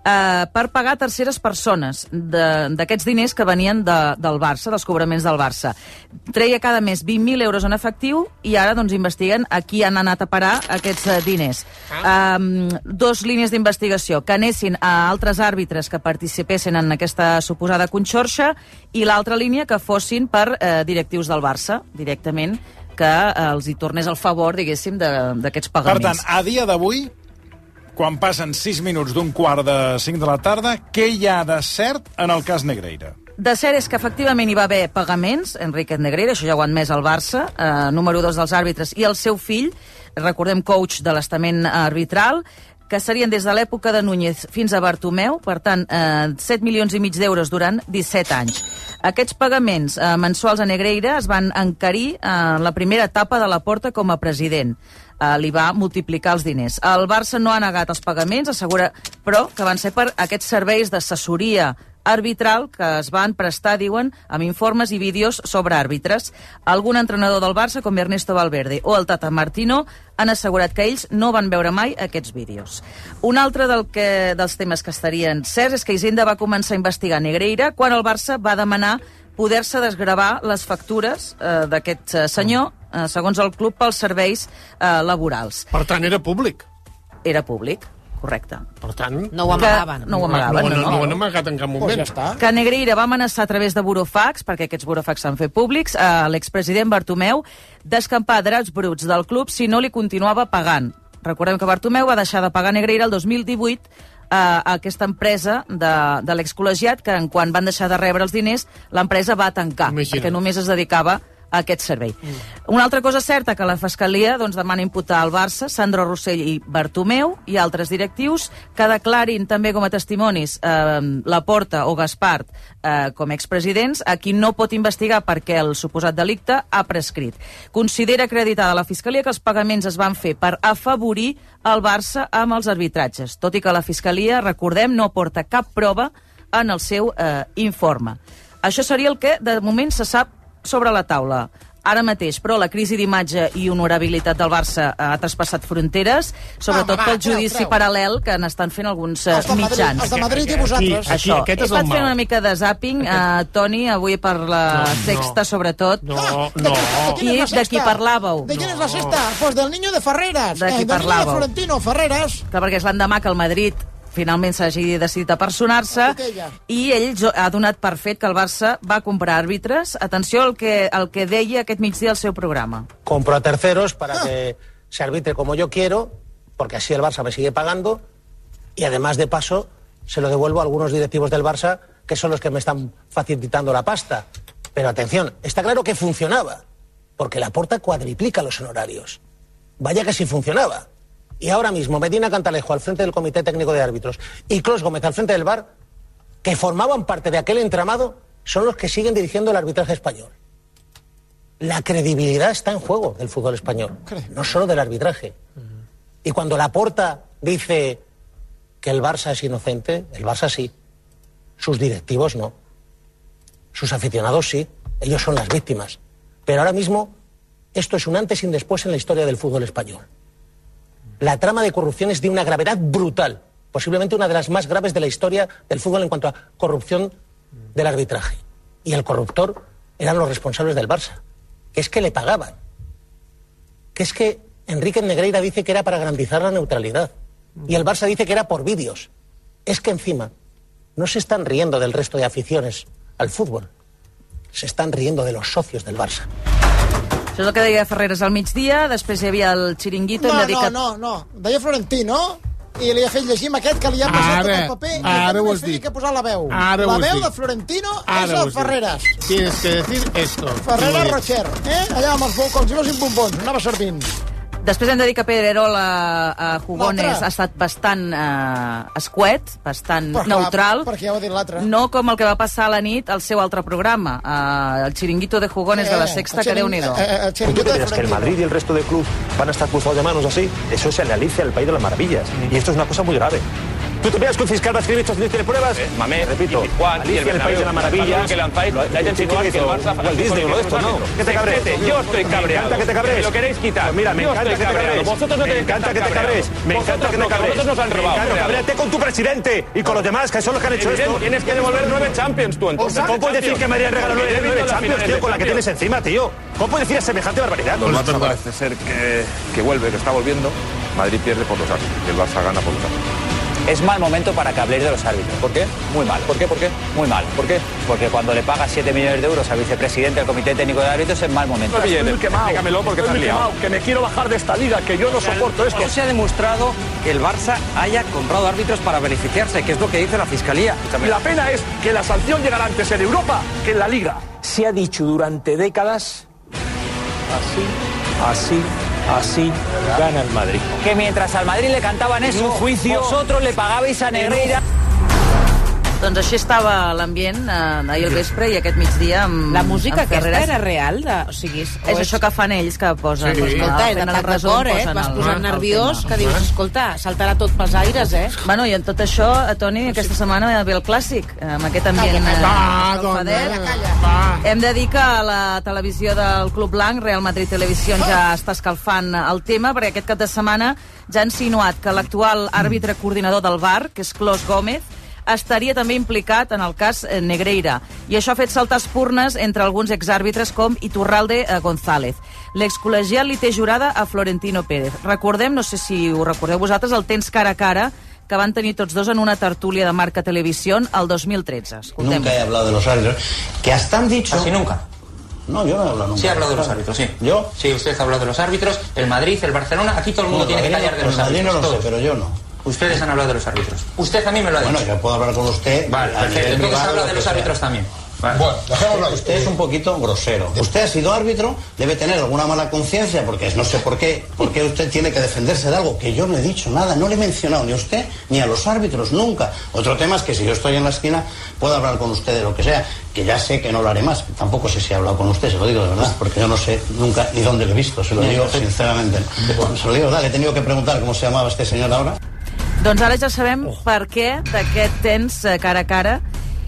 Speaker 24: eh, per pagar terceres persones de- d'aquests diners que venien de, del Barça, dels cobraments del Barça. Treia cada mes 20.000 euros en efectiu i ara doncs investiguen a qui han anat a parar aquests eh, diners. Um, dos línies d'investigació, que anessin a altres àrbitres que participessin en aquesta suposada conxorxa i l'altra línia que fossin per eh, directius del Barça, directament, que eh, els hi tornés el favor, diguéssim, de- d'aquests
Speaker 8: Per
Speaker 24: pagaments.
Speaker 8: tant, a dia d'avui, quan passen 6 minuts d'un quart de 5 de la tarda, què hi ha de cert en el cas Negreira?
Speaker 24: De cert és que efectivament hi va haver pagaments, Enrique Negreira, això ja ho ha admès el Barça, eh, número 2 dels àrbitres, i el seu fill, recordem coach de l'estament arbitral, que serien des de l'època de Núñez fins a Bartomeu, per tant, eh, 7 milions i mig d'euros durant 17 anys. Aquests pagaments eh, mensuals a Negreira es van encarir eh, en la primera etapa de la porta com a president. Eh, li va multiplicar els diners. El Barça no ha negat els pagaments, assegura, però que van ser per aquests serveis d'assessoria arbitral que es van prestar, diuen, amb informes i vídeos sobre àrbitres. Algun entrenador del Barça, com Ernesto Valverde o el Tata Martino, han assegurat que ells no van veure mai aquests vídeos. Un altre del que, dels temes que estarien certs és que Hisenda va començar a investigar Negreira quan el Barça va demanar poder-se desgravar les factures eh, d'aquest eh, senyor, eh, segons el club, pels serveis eh, laborals.
Speaker 4: Per tant, era públic.
Speaker 24: Era públic, correcte.
Speaker 4: Per tant...
Speaker 23: No ho amagaven.
Speaker 24: No ho amagaven,
Speaker 4: no, no,
Speaker 24: no.
Speaker 4: no ho han amagat en cap moment.
Speaker 17: Pues ja està.
Speaker 24: que Negreira va amenaçar a través de burofax, perquè aquests burofax s'han fet públics, a l'expresident Bartomeu d'escampar drets bruts del club si no li continuava pagant. Recordem que Bartomeu va deixar de pagar Negreira el 2018 a aquesta empresa de, de l'excol·legiat que en quan van deixar de rebre els diners l'empresa va tancar,
Speaker 4: Imagina't.
Speaker 24: perquè només es dedicava a aquest servei. Una altra cosa certa que la Fiscalia doncs, demana imputar al Barça, Sandro Rossell i Bartomeu i altres directius que declarin també com a testimonis eh, Laporta o Gaspart eh, com a expresidents a qui no pot investigar perquè el suposat delicte ha prescrit. Considera acreditada la Fiscalia que els pagaments es van fer per afavorir el Barça amb els arbitratges, tot i que la Fiscalia, recordem, no aporta cap prova en el seu eh, informe. Això seria el que de moment se sap sobre la taula. Ara mateix, però, la crisi d'imatge i honorabilitat del Barça ha traspassat fronteres, sobretot
Speaker 17: Va, va,
Speaker 24: pel
Speaker 17: treu,
Speaker 24: judici
Speaker 17: treu.
Speaker 24: paral·lel que n'estan fent alguns eh,
Speaker 17: Els de Madrid,
Speaker 24: mitjans.
Speaker 17: els de Madrid i vosaltres.
Speaker 4: Aquí,
Speaker 24: Això,
Speaker 4: aquest
Speaker 24: he
Speaker 4: és el
Speaker 24: estat fent
Speaker 4: mal.
Speaker 24: una mica de zapping, eh, Toni, avui per la
Speaker 4: No,
Speaker 24: sexta,
Speaker 4: no.
Speaker 24: sobretot.
Speaker 4: No,
Speaker 17: ¿De
Speaker 4: no.
Speaker 24: I de qui parlàveu?
Speaker 17: ¿De quién es la sexta? Pues del niño de Ferreras.
Speaker 24: De qui
Speaker 17: eh, niño de
Speaker 24: parlàveu?
Speaker 17: Florentino Ferreras.
Speaker 24: Clar, perquè és l'endemà que el Madrid finalment s'hagi decidit a personar-se i ell ha donat per fet que el Barça va comprar àrbitres. Atenció al que, al que deia aquest migdia al seu programa.
Speaker 26: compro a terceros para que se arbitre como yo quiero, porque así el Barça me sigue pagando, y además de paso se lo devuelvo a algunos directivos del Barça que son los que me están facilitando la pasta. Pero atención, está claro que funcionaba, porque la porta cuadriplica los honorarios. Vaya que sí funcionaba. Y ahora mismo Medina Cantalejo al frente del Comité Técnico de Árbitros y Clos Gómez al frente del VAR, que formaban parte de aquel entramado, son los que siguen dirigiendo el arbitraje español. La credibilidad está en juego del fútbol español, no solo del arbitraje. Y cuando Laporta dice que el Barça es inocente, el Barça sí. Sus directivos no. Sus aficionados sí. Ellos son las víctimas. Pero ahora mismo esto es un antes y un después en la historia del fútbol español. La trama de corrupción es de una gravedad brutal, posiblemente una de las más graves de la historia del fútbol en cuanto a corrupción del arbitraje. Y el corruptor eran los responsables del Barça, que es que le pagaban. que es que Enrique Negreira dice que era para garantizar la neutralidad y el Barça dice que era por vídeos. Es que encima no se están riendo del resto de aficiones al fútbol, se están riendo de los socios del Barça.
Speaker 24: Això és el que deia Ferreres al migdia, després hi havia el xiringuito,
Speaker 17: No,
Speaker 24: de dir
Speaker 17: no, no, no. Deia Florentino i li ha fet llegir amb aquest que li ha passat
Speaker 4: Ara,
Speaker 17: tot el paper i
Speaker 4: ara
Speaker 17: que
Speaker 4: ho has dit.
Speaker 17: que posar la veu.
Speaker 4: Ara
Speaker 17: la veu
Speaker 4: dit.
Speaker 17: de Florentino
Speaker 4: Ara
Speaker 17: és el. Ferreres.
Speaker 4: Tienes que decir esto.
Speaker 17: Ferreres. Rocher, eh? Allà amb els bou, com si fossin bombons, anava servint.
Speaker 24: Després hem de dir que Pedrerol a, a Jugones
Speaker 17: L'altre.
Speaker 24: ha estat bastant eh, escuet, bastant
Speaker 17: Però clar,
Speaker 24: neutral,
Speaker 17: Perquè ja ho ha dit l'altre.
Speaker 24: no com el que va passar a la nit al seu altre programa, eh, el xiringuito de Jugones de la Sexta, que déu-n'hi-do.
Speaker 17: Eh,
Speaker 27: ¿Tú te crees que el Madrid y el resto del club van a estar cruzados de manos así? Eso es el Alicia, el país de las maravillas. Y esto es una cosa muy grave. ¿Tú te piensas que un fiscal va a escribir esto si no tiene pruebas? Mamé, repito.
Speaker 28: y Juan, y el
Speaker 27: país de las
Speaker 28: Bernabéu,
Speaker 27: maravillas.
Speaker 28: que lanzáis,
Speaker 27: Lo-
Speaker 28: la
Speaker 27: lo-
Speaker 28: que el Barça
Speaker 27: Walt Disney, uno de estos, ¿no? ¿Qué te cabrees?
Speaker 28: Yo estoy
Speaker 27: Me
Speaker 28: cabreado.
Speaker 27: encanta que te cabrees.
Speaker 28: Me lo queréis quitar.
Speaker 27: Pues mira, me encanta que te cabrees.
Speaker 28: Vosotros no
Speaker 27: me
Speaker 28: tenéis que
Speaker 27: encanta
Speaker 28: estar
Speaker 27: que te cabrees.
Speaker 28: cabreados.
Speaker 27: Me encanta que te cabrees.
Speaker 28: vosotros nos han
Speaker 27: Me
Speaker 28: robado.
Speaker 27: cabréate con tu presidente y con los demás, que son los que han hecho esto.
Speaker 28: Tienes que devolver nueve Champions tú, entonces.
Speaker 27: ¿Cómo puedes decir que María regaló nueve, Champions, tío, con la que tienes encima, tío? ¿Cómo puedes decir semejante barbaridad?
Speaker 29: El Barça parece ser que, que vuelve, que está volviendo. Madrid pierde por los árbitros y el Barça gana por los árbitros.
Speaker 30: Es mal momento para que habléis de los árbitros. ¿Por qué? Muy mal. ¿Por qué? ¿Por qué? Muy mal. ¿Por qué? Porque cuando le pagas 7 millones de euros al vicepresidente del Comité Técnico de Árbitros es mal momento.
Speaker 27: Estoy muy quemado. Estoy muy quemado, que me quiero bajar de esta liga, que yo no soporto esto.
Speaker 30: No se ha demostrado que el Barça haya comprado árbitros para beneficiarse, que es lo que dice la Fiscalía.
Speaker 27: Y la pena es que la sanción llegará antes en Europa que en la Liga. Se ha dicho durante décadas, así, así, así gana el Madrid.
Speaker 30: Que mientras al Madrid le cantaban eso,
Speaker 27: un juicio.
Speaker 30: vosotros le pagabais a Negreira.
Speaker 24: Doncs així estava l'ambient eh, ahir al vespre i aquest migdia amb,
Speaker 23: La música
Speaker 24: amb
Speaker 23: aquesta
Speaker 24: Ferreres.
Speaker 23: era real? De, o sigui, és,
Speaker 24: És això que fan ells, que posen...
Speaker 23: Sí. Escolta,
Speaker 24: fent
Speaker 23: era
Speaker 24: el
Speaker 23: tan
Speaker 24: resum,
Speaker 23: d'acord, eh?
Speaker 24: posen
Speaker 23: Et vas posant
Speaker 24: el
Speaker 23: nerviós que dius, escolta, saltarà tot pels aires, eh?
Speaker 24: Bueno, i en tot això, a Toni, aquesta setmana ve el clàssic, amb aquest ambient
Speaker 17: Calla,
Speaker 24: eh,
Speaker 17: calla.
Speaker 24: escalfadet.
Speaker 17: Calla, calla.
Speaker 24: Hem de dir que la televisió del Club Blanc, Real Madrid Televisió, ja està escalfant el tema, perquè aquest cap de setmana ja ha insinuat que l'actual àrbitre coordinador del VAR, que és Clos Gómez, estaria també implicat en el cas eh, Negreira. I això ha fet saltar espurnes entre alguns exàrbitres com Iturralde eh, González. L'excol·legiat li té jurada a Florentino Pérez. Recordem, no sé si ho recordeu vosaltres, el temps cara a cara que van tenir tots dos en una tertúlia de Marca Televisión el 2013. Escoltem.
Speaker 31: Nunca he hablado de los árbitros. Que hasta han dicho.
Speaker 30: Así nunca.
Speaker 31: No, yo no he hablado nunca.
Speaker 30: Sí, ha hablado de los árbitros, sí.
Speaker 31: ¿Yo?
Speaker 30: Sí, usted ha hablado de los árbitros, el Madrid, el Barcelona, aquí todo el mundo
Speaker 31: No,
Speaker 30: tiene que callar de los
Speaker 31: el Madrid
Speaker 30: árbitros.
Speaker 31: no lo sé,
Speaker 30: todos.
Speaker 31: pero yo no.
Speaker 30: Ustedes han hablado de los árbitros. Usted a mí me lo ha
Speaker 31: Bueno,
Speaker 30: dicho.
Speaker 31: yo puedo hablar con usted.
Speaker 30: Vale, perfecto. Entonces habla de los árbitros también. Vale.
Speaker 31: Bueno, usted es un poquito grosero. Usted ha sido árbitro, debe tener alguna mala conciencia, porque no sé por qué, por qué usted tiene que defenderse de algo que yo no he dicho nada, no le he mencionado ni a usted ni a los árbitros, nunca. Otro tema es que si yo estoy en la esquina, puedo hablar con usted de lo que sea, que ya sé que no lo haré más. Tampoco sé si he hablado con usted, se lo digo de verdad, porque yo no sé nunca ni dónde lo he visto, se lo digo sinceramente. Se lo digo, dale, he tenido que preguntar cómo se llamaba este señor ahora.
Speaker 24: Doncs ara ja sabem per què d'aquest temps eh, cara a cara.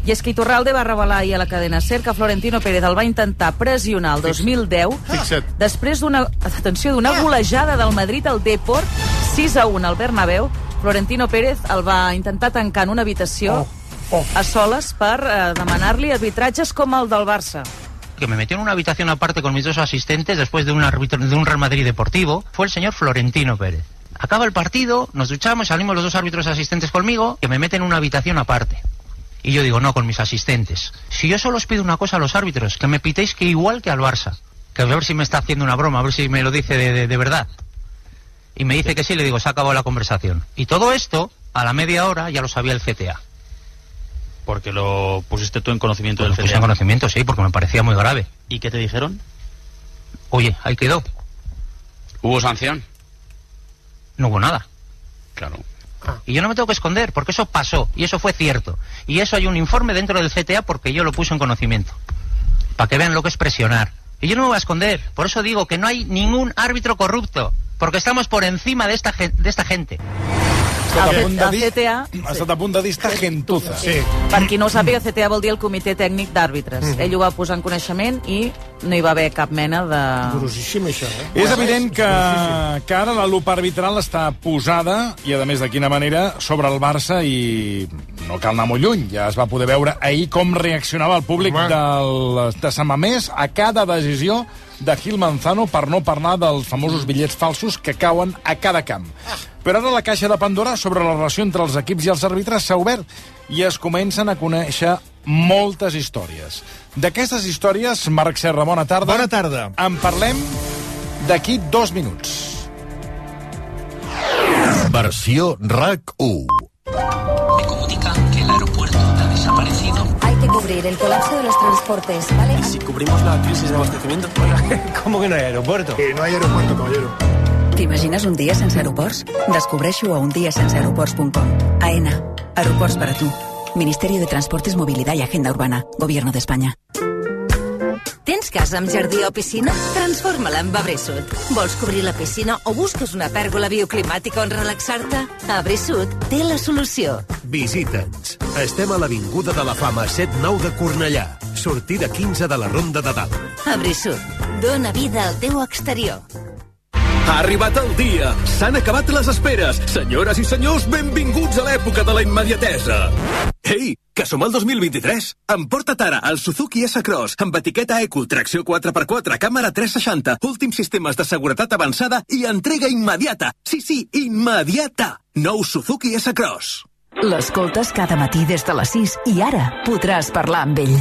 Speaker 24: I és que Iturralde va revelar ahir a la cadena SER que Florentino Pérez el va intentar pressionar el 2010
Speaker 4: Fixa't.
Speaker 24: després d'una, atenció, d'una golejada del Madrid al Deport 6 a 1 al Bernabéu. Florentino Pérez el va intentar tancar en una habitació a soles per eh, demanar-li arbitratges com el del Barça.
Speaker 32: Que me metió en una habitación aparte con mis dos asistentes después de un árbitro de un Real Madrid deportivo fue el señor Florentino Pérez. Acaba el partido, nos duchamos, salimos los dos árbitros asistentes conmigo, que me meten en una habitación aparte. Y yo digo, no, con mis asistentes. Si yo solo os pido una cosa a los árbitros, que me pitéis que igual que al Barça. Que a ver si me está haciendo una broma, a ver si me lo dice de, de- de verdad. Y me dice que sí, le digo, se ha acabado la conversación. Y todo esto, a la media hora, ya lo sabía el CTA.
Speaker 33: Porque lo pusiste tú en conocimiento
Speaker 32: Lo
Speaker 33: del
Speaker 32: puse
Speaker 33: CTA.
Speaker 32: en conocimiento, sí, porque me parecía muy grave.
Speaker 33: ¿Y qué te dijeron?
Speaker 32: Oye, ahí quedó.
Speaker 33: ¿Hubo sanción?
Speaker 32: No hubo nada.
Speaker 33: Claro.
Speaker 32: Y yo no me tengo que esconder, porque eso pasó, y eso fue cierto. Y eso hay un informe dentro del CTA porque yo lo puse en conocimiento. Para que vean lo que es presionar. Y yo no me voy a esconder. Por eso digo que no hay ningún árbitro corrupto. Porque estamos por encima de esta, de esta gente.
Speaker 8: Estat, a punt de dir,
Speaker 24: CTA,
Speaker 8: ha estat a punt de dir esta gentuza.
Speaker 4: Sí.
Speaker 24: per qui no ho sàpiga, CTA vol dir el Comitè Tècnic d'Àrbitres.
Speaker 4: Mhm.
Speaker 24: Ell ho va posar en coneixement i no hi va haver cap mena de...
Speaker 4: Grosíssim, això, eh?
Speaker 8: És evident que, que ara la lupa arbitral està posada, i a més de quina manera, sobre el Barça i no cal anar molt lluny. Ja es va poder veure ahir com reaccionava el públic del, de Sant Mamés a cada decisió de Gil Manzano per no parlar dels famosos bitllets falsos que cauen a cada camp. Però ara la caixa de Pandora sobre la relació entre els equips i els àrbitres s'ha obert i es comencen a conèixer moltes històries. D'aquestes històries, Marc Serra, bona tarda.
Speaker 34: Bona tarda.
Speaker 8: En parlem d'aquí dos minuts.
Speaker 35: Versió RAC 1.
Speaker 12: Me comunican que el aeropuerto ha desaparecido.
Speaker 9: Hay que cubrir el colapso de los transportes, ¿vale?
Speaker 36: Si cubrimos la crisis de abastecimiento. ¿cómo que no hay aeropuerto?
Speaker 4: Que no hay aeropuerto, caballero.
Speaker 9: T'imagines un dia sense aeroports? Descobreixo a undiasenseaeroports.com. AENA. Aeroports para tu. Ministerio de Transportes, Movilidad y Agenda Urbana. Gobierno de España.
Speaker 37: Tens casa amb jardí o piscina? Transforma-la en Abresud. Vols cobrir la piscina o busques una pèrgola bioclimàtica on relaxar-te? Abresud té la solució.
Speaker 35: Visita'ns. Estem a l'Avinguda de la Fama 7-9 de Cornellà. Sortida 15 de la Ronda de Dalt.
Speaker 37: Abresud. Dóna vida al teu exterior.
Speaker 38: Ha arribat el dia! S'han acabat les esperes! Senyores i senyors, benvinguts a l'època de la immediatesa! Ei, que som al 2023! Emporta't ara el Suzuki S-Cross amb etiqueta Eco, tracció 4x4, càmera 360, últims sistemes de seguretat avançada i entrega immediata! Sí, sí, immediata! Nou Suzuki S-Cross.
Speaker 9: L'escoltes cada matí des de les 6 i ara podràs parlar amb ell.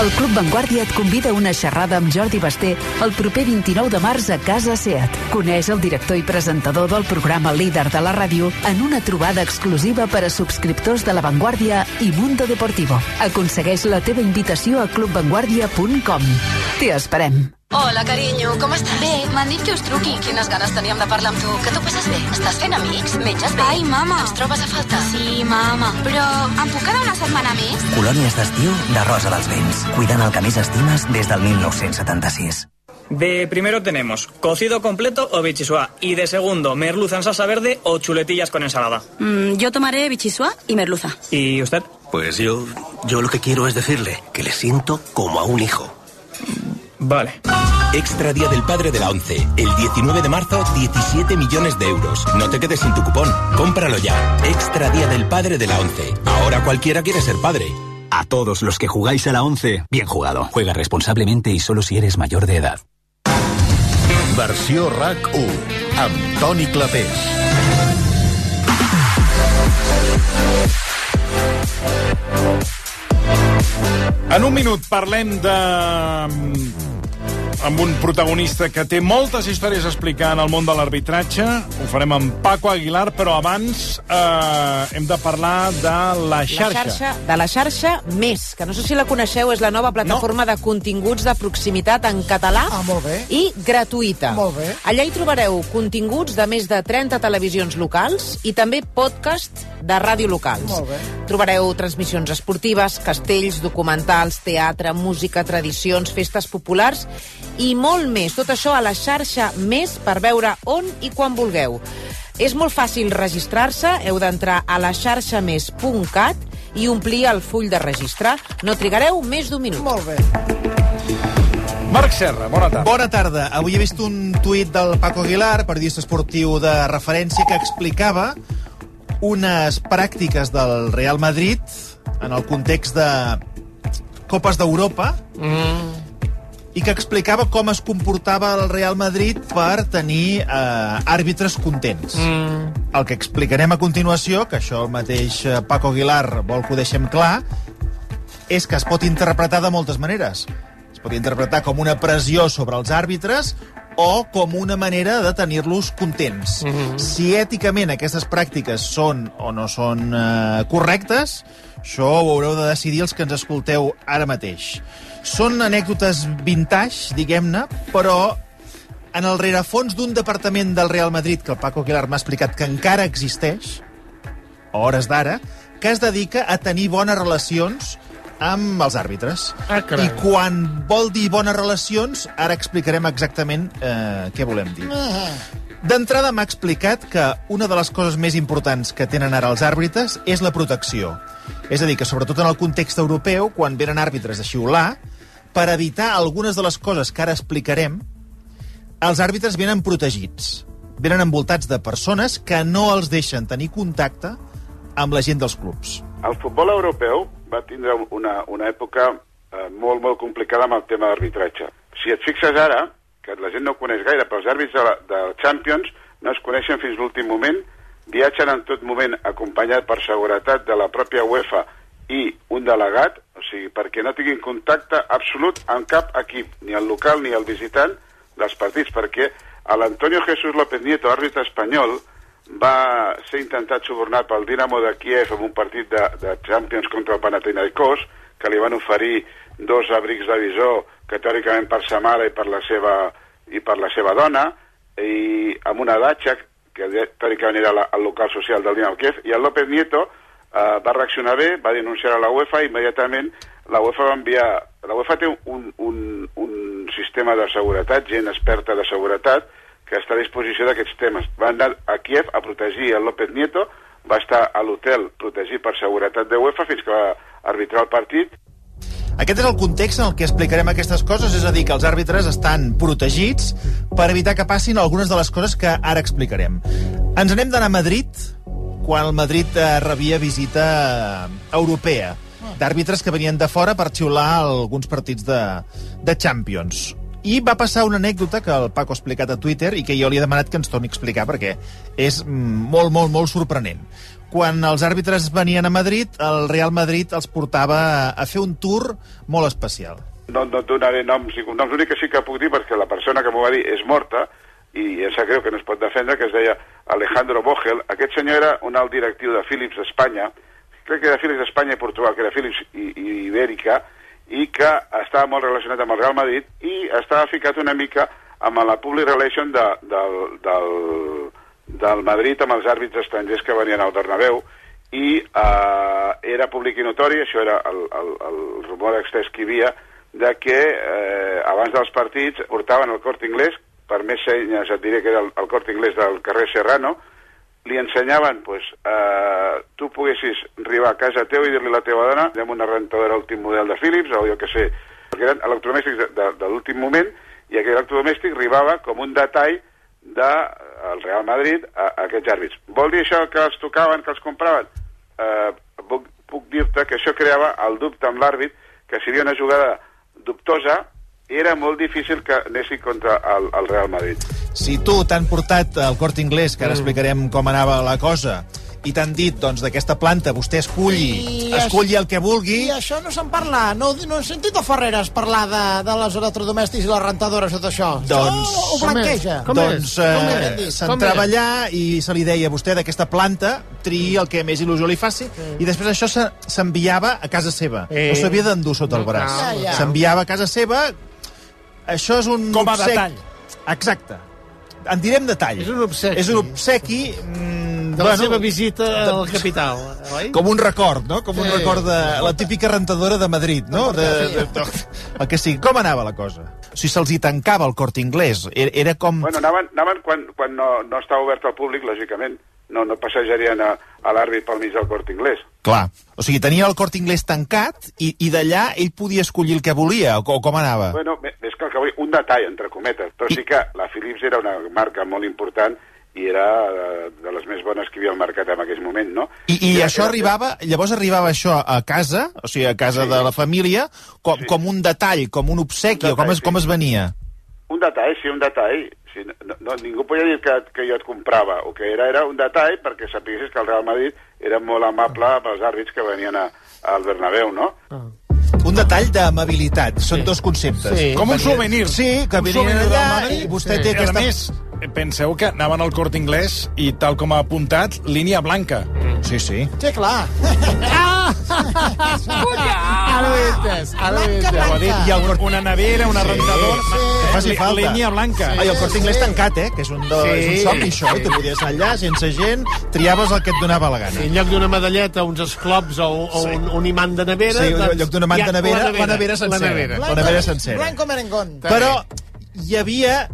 Speaker 9: El Club Vanguardia et convida a una xerrada amb Jordi Basté el proper 29 de març a Casa Seat. Coneix el director i presentador del programa líder de la ràdio en una trobada exclusiva per a subscriptors de La Vanguardia i Mundo Deportivo. Aconsegueix la teva invitació a clubvanguardia.com. T'hi esperem.
Speaker 37: Hola, carinyo, com estàs? Bé, m'han dit que us truqui. Quines ganes teníem de parlar amb tu. Que tu passes bé? Estàs fent amics? Menges bé?
Speaker 39: Ai, mama.
Speaker 37: Ens trobes a faltar?
Speaker 39: Sí, mama. Però em puc quedar una setmana més?
Speaker 12: Colònies d'estiu de Rosa dels Vents. Cuidant el que més estimes des del 1976.
Speaker 40: De primero tenemos cocido completo o bichisua. Y de segundo, merluza en salsa verde o chuletillas con ensalada.
Speaker 39: Mm, yo tomaré bichisua y merluza.
Speaker 40: ¿Y usted?
Speaker 12: Pues yo, yo lo que quiero es decirle que le siento como a un hijo.
Speaker 40: Vale.
Speaker 12: Extra Día del Padre de la ONCE. El 19 de marzo, 17 millones de euros. No te quedes sin tu cupón. Cómpralo ya. Extra Día del Padre de la ONCE. Ahora cualquiera quiere ser padre.
Speaker 41: A todos los que jugáis a la 11, bien jugado. Juega responsablemente y solo si eres mayor de edad.
Speaker 35: Versió RAC 1. Amb Toni Clapés.
Speaker 8: En un minut parlem de amb un protagonista que té moltes històries a explicar en el món de l'arbitratge. Ho farem amb Paco Aguilar, però abans eh, hem de parlar de la xarxa.
Speaker 23: La xarxa, de la xarxa Més, que no sé si la coneixeu, és la nova plataforma no. de continguts de proximitat en català
Speaker 4: ah, molt bé.
Speaker 23: i gratuïta.
Speaker 4: Molt bé.
Speaker 23: Allà hi trobareu continguts de més de 30 televisions locals i també podcast de ràdio locals.
Speaker 4: Molt bé.
Speaker 23: Trobareu transmissions esportives, castells, documentals, teatre, música, tradicions, festes populars i molt més. Tot això a la xarxa Més per veure on i quan vulgueu. És molt fàcil registrar-se, heu d'entrar a la xarxamés.cat i omplir el full de registrar. No trigareu més d'un minut.
Speaker 4: Molt bé.
Speaker 8: Marc Serra, bona tarda.
Speaker 34: Bona tarda. Avui he vist un tuit del Paco Aguilar, periodista esportiu de referència, que explicava unes pràctiques del Real Madrid en el context de Copes d'Europa
Speaker 4: Mm.
Speaker 34: I que explicava com es comportava el Real Madrid per tenir eh, àrbitres contents.
Speaker 4: Mm.
Speaker 34: El que explicarem a continuació, que això el mateix eh, Paco Aguilar vol que ho deixem clar, és que es pot interpretar de moltes maneres. Es pot interpretar com una pressió sobre els àrbitres o com una manera de tenir-los contents. Mm -hmm. Si èticament aquestes pràctiques són o no són eh, correctes, això ho haureu de decidir els que ens escolteu ara mateix. Són anècdotes vintage, diguem-ne, però en el rerefons d'un departament del Real Madrid, que el Paco Aguilar m'ha explicat que encara existeix, a hores d'ara, que es dedica a tenir bones relacions amb els àrbitres.
Speaker 4: Ah, carai.
Speaker 34: I quan vol dir bones relacions, ara explicarem exactament eh, què volem dir.
Speaker 4: Ah.
Speaker 34: D'entrada m'ha explicat que una de les coses més importants que tenen ara els àrbitres és la protecció. És a dir, que sobretot en el context europeu, quan venen àrbitres a xiular, per evitar algunes de les coses que ara explicarem, els àrbitres venen protegits. Venen envoltats de persones que no els deixen tenir contacte amb la gent dels clubs.
Speaker 42: El futbol europeu va tindre una, una època eh, molt, molt complicada amb el tema d'arbitratge. Si et fixes ara, que la gent no coneix gaire, però els àrbits de la, del Champions no es coneixen fins l'últim moment, viatgen en tot moment acompanyat per seguretat de la pròpia UEFA i un delegat, o sigui, perquè no tinguin contacte absolut amb cap equip, ni el local ni el visitant dels partits, perquè l'Antonio Jesús López Nieto, àrbitre espanyol, va ser intentat subornat pel Dinamo de Kiev en un partit de, de Champions contra el Panathinaikos, que li van oferir dos abrics de visor que teòricament per sa mare i per la seva, i per la seva dona, i amb una datxa, que teòricament era la, el local social del Dinamo Kiev, i el López Nieto eh, va reaccionar bé, va denunciar a la UEFA i immediatament la UEFA va enviar... La UEFA té un, un, un sistema de seguretat, gent experta de seguretat, que està a disposició d'aquests temes. Va anar a Kiev a protegir el López Nieto, va estar a l'hotel protegit per seguretat de UEFA fins que va arbitrar el partit.
Speaker 34: Aquest és el context en el que explicarem aquestes coses, és a dir, que els àrbitres estan protegits per evitar que passin algunes de les coses que ara explicarem. Ens anem d'anar a Madrid, quan el Madrid eh, rebia visita eh, europea d'àrbitres que venien de fora per xiular alguns partits de, de Champions. I va passar una anècdota que el Paco ha explicat a Twitter i que jo li he demanat que ens torni a explicar perquè és mm, molt, molt, molt sorprenent. Quan els àrbitres venien a Madrid, el Real Madrid els portava a fer un tour molt especial.
Speaker 42: No, no et donaré noms i cognoms, l'únic que sí que puc dir, perquè la persona que m'ho va dir és morta, i em sap que no es pot defendre, que es deia Alejandro Bogel. Aquest senyor era un alt directiu de Philips d'Espanya, crec que era Philips d'Espanya i Portugal, que era Philips i, i Ibèrica, i que estava molt relacionat amb el Real Madrid i estava ficat una mica amb la public relation de, del, del, del Madrid amb els àrbits estrangers que venien al Bernabéu i eh, era públic i notori, això era el, el, el rumor extès que hi havia, de que eh, abans dels partits portaven el cort inglès, per més senyes et diré que era el, el cort inglès del carrer Serrano, li ensenyaven, pues, eh, tu poguessis arribar a casa teu i dir-li a la teva dona amb una rentadora últim model de Philips o jo que sé, perquè eren electrodomèstics de, de, de l'últim moment i aquell electrodomèstic arribava com un detall del de, el Real Madrid a, a aquests àrbits. Vol dir això que els tocaven, que els compraven? Eh, puc, puc dir-te que això creava el dubte amb l'àrbit que seria una jugada dubtosa era molt difícil que anessin contra el, el Real Madrid.
Speaker 34: Si tu t'han portat al Corte Inglés, que ara explicarem com anava la cosa, i t'han dit, doncs, d'aquesta planta vostè esculli,
Speaker 17: I
Speaker 34: esculli el que vulgui...
Speaker 17: I això no se'n parla. No, no he sentit a Ferreres parlar de, de les electrodomèstics i les rentadores, tot això.
Speaker 34: Doncs-
Speaker 17: Això ho blanqueja.
Speaker 34: doncs eh, s'entrava allà i se li deia a vostè d'aquesta planta triï el que més il·lusió li faci i després això se- s'enviava a casa seva.
Speaker 4: Eh.
Speaker 34: No s'havia d'endur sota el
Speaker 4: No
Speaker 34: braç.
Speaker 4: cal. Ja, ja.
Speaker 34: S'enviava a casa seva... Això és un
Speaker 4: Com a
Speaker 34: obsec-
Speaker 4: detall.
Speaker 34: Exacte. En direm detall.
Speaker 4: És un obsequi.
Speaker 34: És un obsequi... Mm,
Speaker 4: De la seva visita a la capital, oi?
Speaker 34: Com un record, no? Com un
Speaker 4: Sí.
Speaker 34: record de la típica rentadora de Madrid, no? De, de, de, el que sigui. Com anava la cosa? O sigui, se'ls hi tancava el cort inglès. Era, era com...
Speaker 42: Bueno, anaven, anaven quan, quan no, no estava obert al públic, lògicament. No, no passejarien a, a l'àrbit pel mig del cort inglés.
Speaker 34: Clar. O sigui, tenia el cort inglès tancat i, i d'allà ell podia escollir el que volia, o, co- com anava?
Speaker 42: Bueno, que el que volia, un detall, entre cometes, però sí que la Philips era una marca molt important i era eh, de les més bones que hi havia al mercat en aquell moment, no?
Speaker 34: I, i
Speaker 42: era-
Speaker 34: això
Speaker 42: era-
Speaker 34: arribava, llavors arribava això a casa, o sigui, a casa de la família, com, com un detall, com un obsequi,
Speaker 42: Un
Speaker 34: o com
Speaker 42: detall,
Speaker 34: es, com es venia?
Speaker 42: Un detall, sí, un detall. Sí, no, no, ningú podia dir que, que jo et comprava, o que era, era un detall perquè sapiguessis que el Real Madrid era molt amable amb els àrbits que venien a, al Bernabéu, no?
Speaker 34: Un detall d'amabilitat, són dos conceptes.
Speaker 8: Sí. Com un souvenir.
Speaker 34: Sí, que
Speaker 8: Un
Speaker 34: venien
Speaker 8: souvenir
Speaker 34: allà i vostè
Speaker 8: Sí.
Speaker 34: té
Speaker 8: I, a
Speaker 34: aquesta...
Speaker 8: més, penseu que anaven al Corte Inglés i, tal com ha apuntat, línia blanca.
Speaker 34: Sí, sí.
Speaker 17: Sí, clar.
Speaker 4: Ara ho he entès, ara ho he entès.
Speaker 8: Ja hi ha un- una nevera, una rentadora...
Speaker 34: Que faci falta.
Speaker 8: Línia blanca.
Speaker 34: Ai, el Corte Inglés tancat, eh? Que és un, de,
Speaker 4: Sí.
Speaker 34: és un somni, això. Tu podies anar allà, sense gent, triaves el que et donava la gana.
Speaker 4: Sí, en lloc d'una medalleta, uns esclops o, o un, un imant de nevera...
Speaker 34: Sí, en
Speaker 4: doncs,
Speaker 34: lloc d'una manta
Speaker 4: hi ha
Speaker 34: nevera, la nevera sencera.
Speaker 4: La nevera.
Speaker 34: La nevera sencera.
Speaker 17: Blanco merengón.
Speaker 34: Però hi havia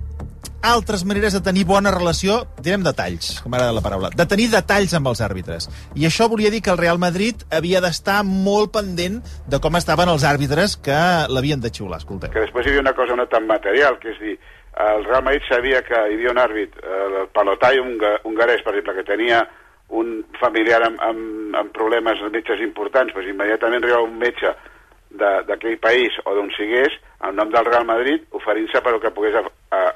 Speaker 34: altres maneres de tenir bona relació, direm detalls, com m'agrada la paraula, de tenir detalls amb els àrbitres. I això volia dir que el Real Madrid havia d'estar molt pendent de com estaven els àrbitres que l'havien de xiular, escolteu.
Speaker 42: que després hi havia una cosa no tan material, que és dir, el Real Madrid sabia que hi havia un àrbit, el Palotai unga- hongarès, per exemple, que tenia un familiar amb, amb, amb problemes metges importants, doncs immediatament arribava un metge de- d'aquell país o d'on sigués, en nom del Real Madrid, oferint-se per que pogués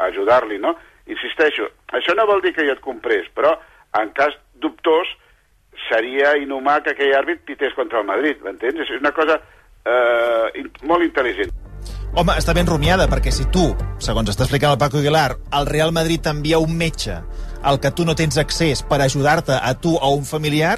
Speaker 42: ajudar-li, no? Insisteixo, això no vol dir que jo et comprés, però en cas dubtós seria inhumà que aquell àrbit pités contra el Madrid, m'entens? És una cosa eh, molt intel·ligent.
Speaker 34: Home, està ben rumiada, perquè si tu, segons està explicant el Paco Aguilar, el Real Madrid t'envia un metge al que tu no tens accés per ajudar-te a tu o a un familiar,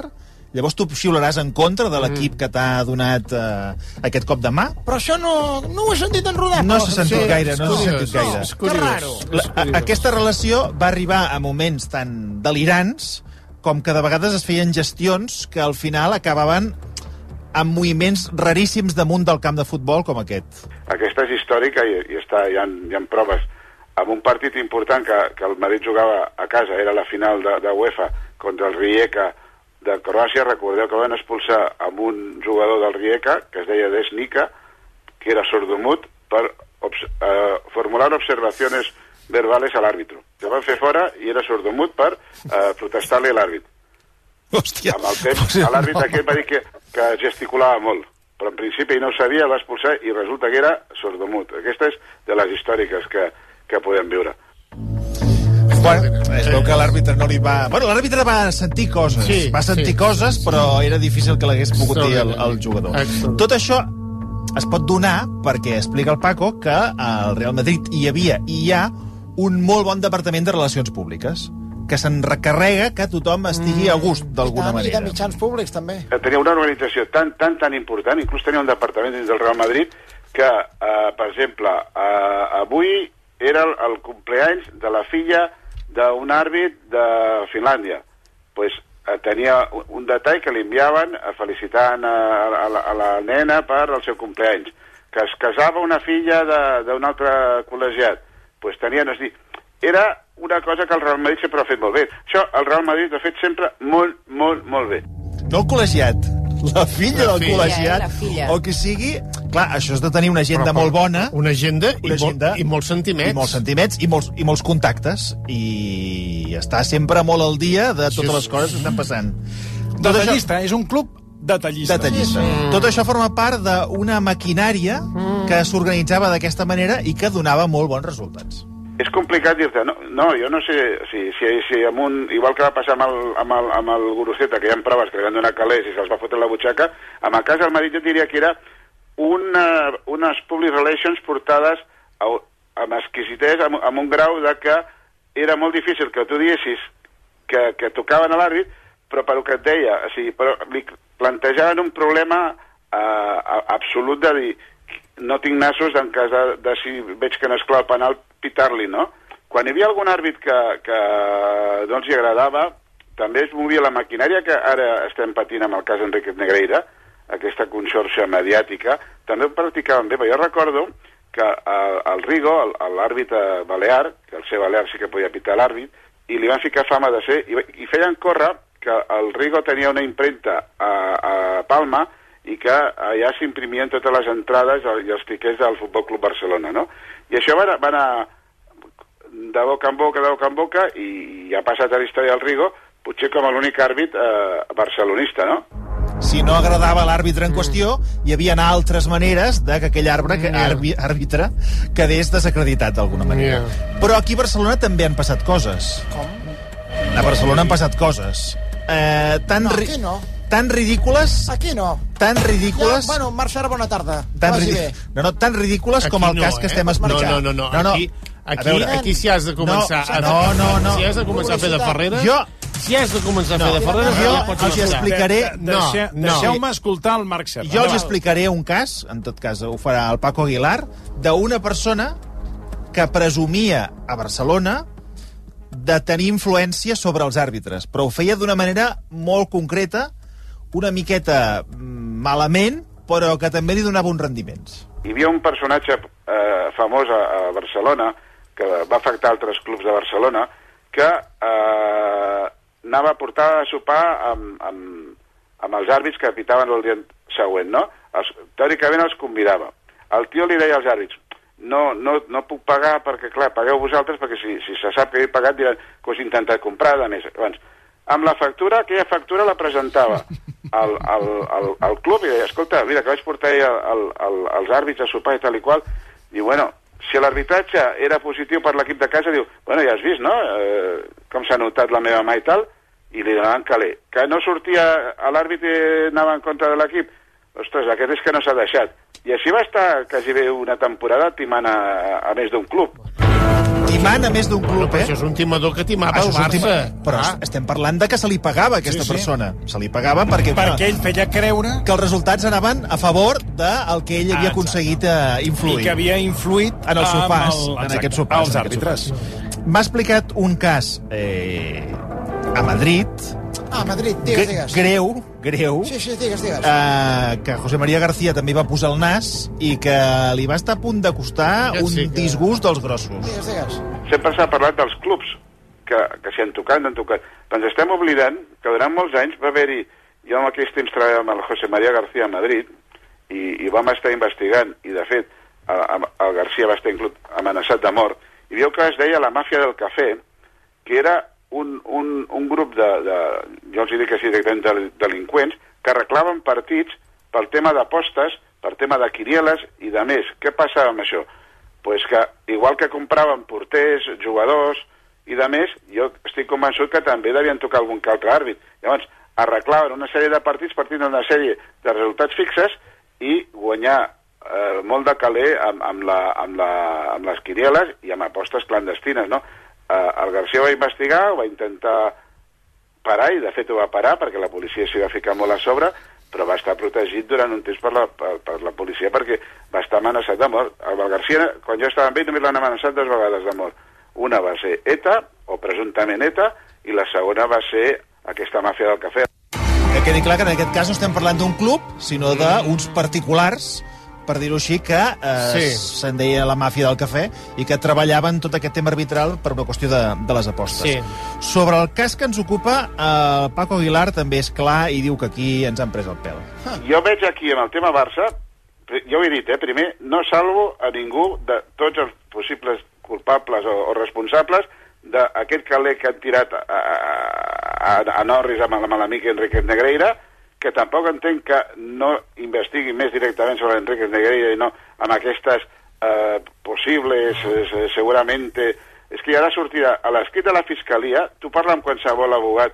Speaker 34: llavors tu xiularàs en contra de l'equip que t'ha donat eh, aquest cop de mà?
Speaker 17: Però això no, no ho he sentit en rodar.
Speaker 34: No s'ha sentit
Speaker 17: Sí,
Speaker 34: gaire, no s'ha
Speaker 17: curiós.
Speaker 34: sentit gaire.
Speaker 17: És Que raro.
Speaker 34: La, a, aquesta relació va arribar a moments tan delirants com que de vegades es feien gestions que al final acabaven amb moviments raríssims damunt del camp de futbol com aquest.
Speaker 42: Aquesta és històrica i, i està, hi, ha, hi ha proves. En un partit important que, que el Madrid jugava a casa, era la final de, de UEFA contra el Rijeka de Croàcia, recordeu que van expulsar amb un jugador del Rijeka, que es deia Desnica, que era sordomut, per obs eh, formular observacions verbales a l'àrbitro. El van fer fora i era sordomut per eh, protestar-li a l'àrbit.
Speaker 34: Hòstia.
Speaker 42: Amb el temps, l'àrbitre aquest va dir que, que gesticulava molt, però en principi no ho sabia, va expulsar i resulta que era sordomut. Aquesta és de les històriques que, que podem viure.
Speaker 34: Bueno, es veu que l'àrbitre no li va... Bueno, l'àrbitre va sentir coses.
Speaker 42: Sí,
Speaker 34: va sentir
Speaker 42: sí.
Speaker 34: coses, però era difícil que l'hagués pogut dir el, el jugador. Tot això es pot donar perquè explica el Paco que al Real Madrid hi havia i hi ha un molt bon departament de relacions públiques que se'n recarrega que tothom estigui a gust d'alguna
Speaker 17: I de
Speaker 34: manera.
Speaker 17: mitjans públics, també.
Speaker 42: Eh, Tenia una organització tan, tan, tan important, inclús tenia un departament dins del Real Madrid, que, eh, per exemple, eh, avui era el, el compleanys de la filla d'un àrbit de Finlàndia. pues, eh, tenia un, detall que li enviaven eh, felicitant a, a, la, a la nena per el seu compleanys. Que es casava una filla d'un altre col·legiat. pues, tenien, és dir, era una cosa que el Real Madrid sempre ha fet molt bé. Això el Real Madrid ha fet sempre molt, molt, molt bé.
Speaker 34: No el col·legiat, la filla
Speaker 42: La
Speaker 34: del
Speaker 42: filla,
Speaker 34: col·legiat,
Speaker 42: eh, la filla.
Speaker 34: o que sigui... Clar, això és de tenir una agenda
Speaker 4: Però,
Speaker 34: molt bona.
Speaker 4: Una agenda, i,
Speaker 34: Una
Speaker 4: molt,
Speaker 34: agenda
Speaker 4: i molts sentiments.
Speaker 34: I molts sentiments i molts, i molts contactes. I està sempre molt al dia de totes les coses que estan passant. Tot això-
Speaker 8: Detallista, és un club detallista.
Speaker 34: Detallista. Tot això forma part d'una maquinària que s'organitzava d'aquesta manera i que donava molt bons resultats.
Speaker 42: És complicat dir-te, no, no, jo no sé si, si, si amb un, igual que va passar amb el, amb el, amb el Guruceta, que hi ha proves que li van donar calés i se'ls va fotre la butxaca, amb el cas del Madrid jo diria que era una, unes public relations portades a, amb exquisitès, amb, amb un grau de que era molt difícil que tu diguessis que, que tocaven a l'àrbit, però per el que et deia, o sigui, però li plantejaven un problema eh, absolut de dir no tinc nassos en cas de, de si veig que no és clar el penal, pitar-li, no? Quan hi havia algun àrbit que, que no els agradava, també es movia la maquinària que ara estem patint amb el cas Enriquez Negreira, aquesta conxorxa mediàtica, també ho practicaven bé, jo recordo que el, Rigo, el- el l'àrbitre balear, que el ser balear sí que podia pitar l'àrbit, i li van ficar fama de ser, i, i feien córrer que el Rigo tenia una impremta a, a Palma i que allà s'imprimien totes les entrades i els tiquets del Futbol Club Barcelona, no? I això va, anar- va anar de boca en boca, de boca en boca, i ha passat a la història del Rigo, potser com l'únic àrbit eh, barcelonista, no?
Speaker 34: Si no agradava l'àrbitre en qüestió, hi havia altres maneres de que aquell arbre, que arbi, àrbitre quedés desacreditat d'alguna manera. Però aquí a Barcelona també han passat coses.
Speaker 17: Com?
Speaker 34: A Barcelona han passat coses. Eh, tan,
Speaker 17: No,
Speaker 34: ri-
Speaker 17: aquí no.
Speaker 34: Tan ridícules...
Speaker 17: Aquí no.
Speaker 34: Tan ridícules...
Speaker 17: Ja, bueno, Marc Serra, bona tarda.
Speaker 34: tan,
Speaker 17: bé.
Speaker 34: no, no, tan ridícules com el
Speaker 4: no,
Speaker 34: cas que
Speaker 4: eh?
Speaker 34: estem explicant.
Speaker 4: No, no, no, no. Aquí-
Speaker 34: A
Speaker 4: aquí-
Speaker 34: veure,
Speaker 4: aquí sí has de començar a-
Speaker 34: No, no, no.
Speaker 4: Si has de començar a fer de Ferrera...
Speaker 34: Jo,
Speaker 4: Si has de començar a fer
Speaker 34: No,
Speaker 4: de Ferrera...
Speaker 34: jo
Speaker 4: ja pots
Speaker 34: els explicaré...
Speaker 4: No, no.
Speaker 8: Deixeu-me escoltar el Marc Serra.
Speaker 34: Jo els explicaré un cas, en tot cas ho farà el Paco Aguilar, d'una persona que presumia a Barcelona de tenir influència sobre els àrbitres, però ho feia d'una manera molt concreta, una miqueta mm, malament, però que també li donava uns rendiments.
Speaker 42: Hi havia un personatge eh, famós a, Barcelona que va afectar altres clubs de Barcelona, que eh, anava a portar a sopar amb, amb, amb els àrbits que pitaven el dia següent, no? Els, teòricament els convidava. El tio li deia als àrbits, no, no, no puc pagar perquè, clar, pagueu vosaltres, perquè si, si se sap que he pagat diran que us he intentat comprar, de més. Llavors, amb la factura, aquella factura la presentava al, al, al, al club i deia, escolta, mira, que vaig portar ahir el, el, el, els àrbits a sopar i tal i qual, diu, bueno, si l'arbitratge era positiu per l'equip de casa, diu, bueno, ja has vist, no?, eh, com s'ha notat la meva mà i tal, i li donaven calé. Que no sortia l'àrbit i anava en contra de l'equip, ostres, aquest és que no s'ha deixat. I així va estar quasi bé una temporada timant a, a més d'un club.
Speaker 34: Timant a més d'un club,
Speaker 4: Però
Speaker 34: eh?
Speaker 4: això és un timador que timava
Speaker 34: Això
Speaker 4: el Barça.
Speaker 34: tema- Però
Speaker 4: Ah.
Speaker 34: estem parlant de que se li pagava a aquesta
Speaker 8: Sí, sí.
Speaker 34: persona. Se li pagava perquè...
Speaker 8: Perquè ell feia creure
Speaker 34: que els resultats anaven a favor del que ell havia
Speaker 8: Ah,
Speaker 34: aconseguit eh, influir.
Speaker 8: i que havia influït
Speaker 34: en els sopars,
Speaker 8: el-
Speaker 34: en aquests sopars. aquests
Speaker 8: àrbitres.
Speaker 34: M'ha explicat un cas eh, a Madrid,
Speaker 17: Ah, Madrid, digues, digues.
Speaker 34: greu, greu,
Speaker 17: Sí, sí, digues, digues.
Speaker 34: eh, que José María García també va posar el nas i que li va estar a punt de costar
Speaker 42: Aquest
Speaker 34: un
Speaker 42: sí que-
Speaker 34: disgust dels grossos.
Speaker 17: Digues, digues.
Speaker 42: Sempre s'ha parlat dels clubs, que, que s'hi han tocat, han tocat. Ens estem oblidant que durant molts anys va haver-hi... Jo en aquells temps treballava amb el José María García a Madrid i, i vam estar investigant, i de fet el, el García va estar inclús amenaçat de mort, i veu que es deia la màfia del cafè, que era un, un, un grup de, de, jo els dic així de delinqüents, que arreglaven partits pel tema d'apostes, per tema de quinieles i de més. Què passava amb això? pues que, igual que compraven porters, jugadors i de més, jo estic convençut que també devien tocar algun que altre àrbit. Llavors, arreglaven una sèrie de partits partint d'una sèrie de resultats fixes i guanyar eh, molt de caler amb, amb, la, amb, la, amb les quinieles i amb apostes clandestines, no? Eh, el Garcia va investigar, va intentar parar, i de fet ho va parar perquè la policia s'hi va ficar molt a sobre, però va estar protegit durant un temps per la, per, per la policia perquè va estar amenaçat de mort. El Val Garcia, quan jo estava amb ell, només l'han amenaçat dues vegades de mort. Una va ser ETA, o presumptament ETA, i la segona va ser aquesta màfia del cafè.
Speaker 34: Que quedi clar que en aquest cas no estem parlant d'un club, sinó d'uns particulars, per dir-ho així, que eh,
Speaker 4: Sí.
Speaker 34: se'n deia la màfia del cafè i que treballaven tot aquest tema arbitral per una qüestió de, de les apostes.
Speaker 4: Sí.
Speaker 34: Sobre el cas que ens ocupa, el Paco Aguilar també és clar i diu que aquí ens han pres el pèl.
Speaker 42: Jo veig aquí, amb el tema Barça, jo ho he dit, eh, primer, no salvo a ningú de tots els possibles culpables o, o responsables d'aquest caler que han tirat a, a, a, a Norris amb, amb l'amic Enriquez Negreira, que tampoc entenc que no investigui més directament sobre Enriquez Negreira i no amb aquestes eh, possibles, eh, seguramente... És que ja ha de sortir a l'escrit de la Fiscalia, tu parla amb qualsevol abogat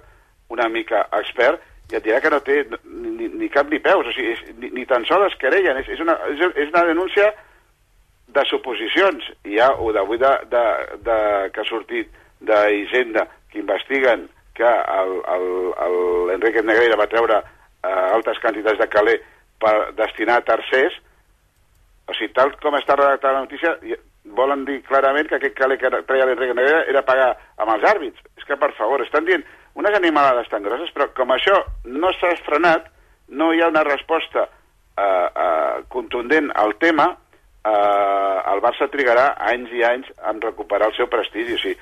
Speaker 42: una mica expert, i et dirà que no té ni, ni cap ni peus, o sigui, és, ni, ni tan sols es querellen, és, és, una, és, és una denúncia de suposicions. I ja o d'avui de, de, de, que ha sortit d'Hisenda, que investiguen que l'Enrique Negreira va treure eh, altes quantitats de calé per destinar a tercers, o sigui, tal com està redactada la notícia, volen dir clarament que aquest calé que treia l'Enrique Negreira era pagar amb els àrbits. És que, per favor, estan dient unes animalades tan grosses, però com això no s'ha frenat, no hi ha una resposta eh, eh, contundent al tema, eh, el Barça trigarà anys i anys en recuperar el seu prestigi. O sigui,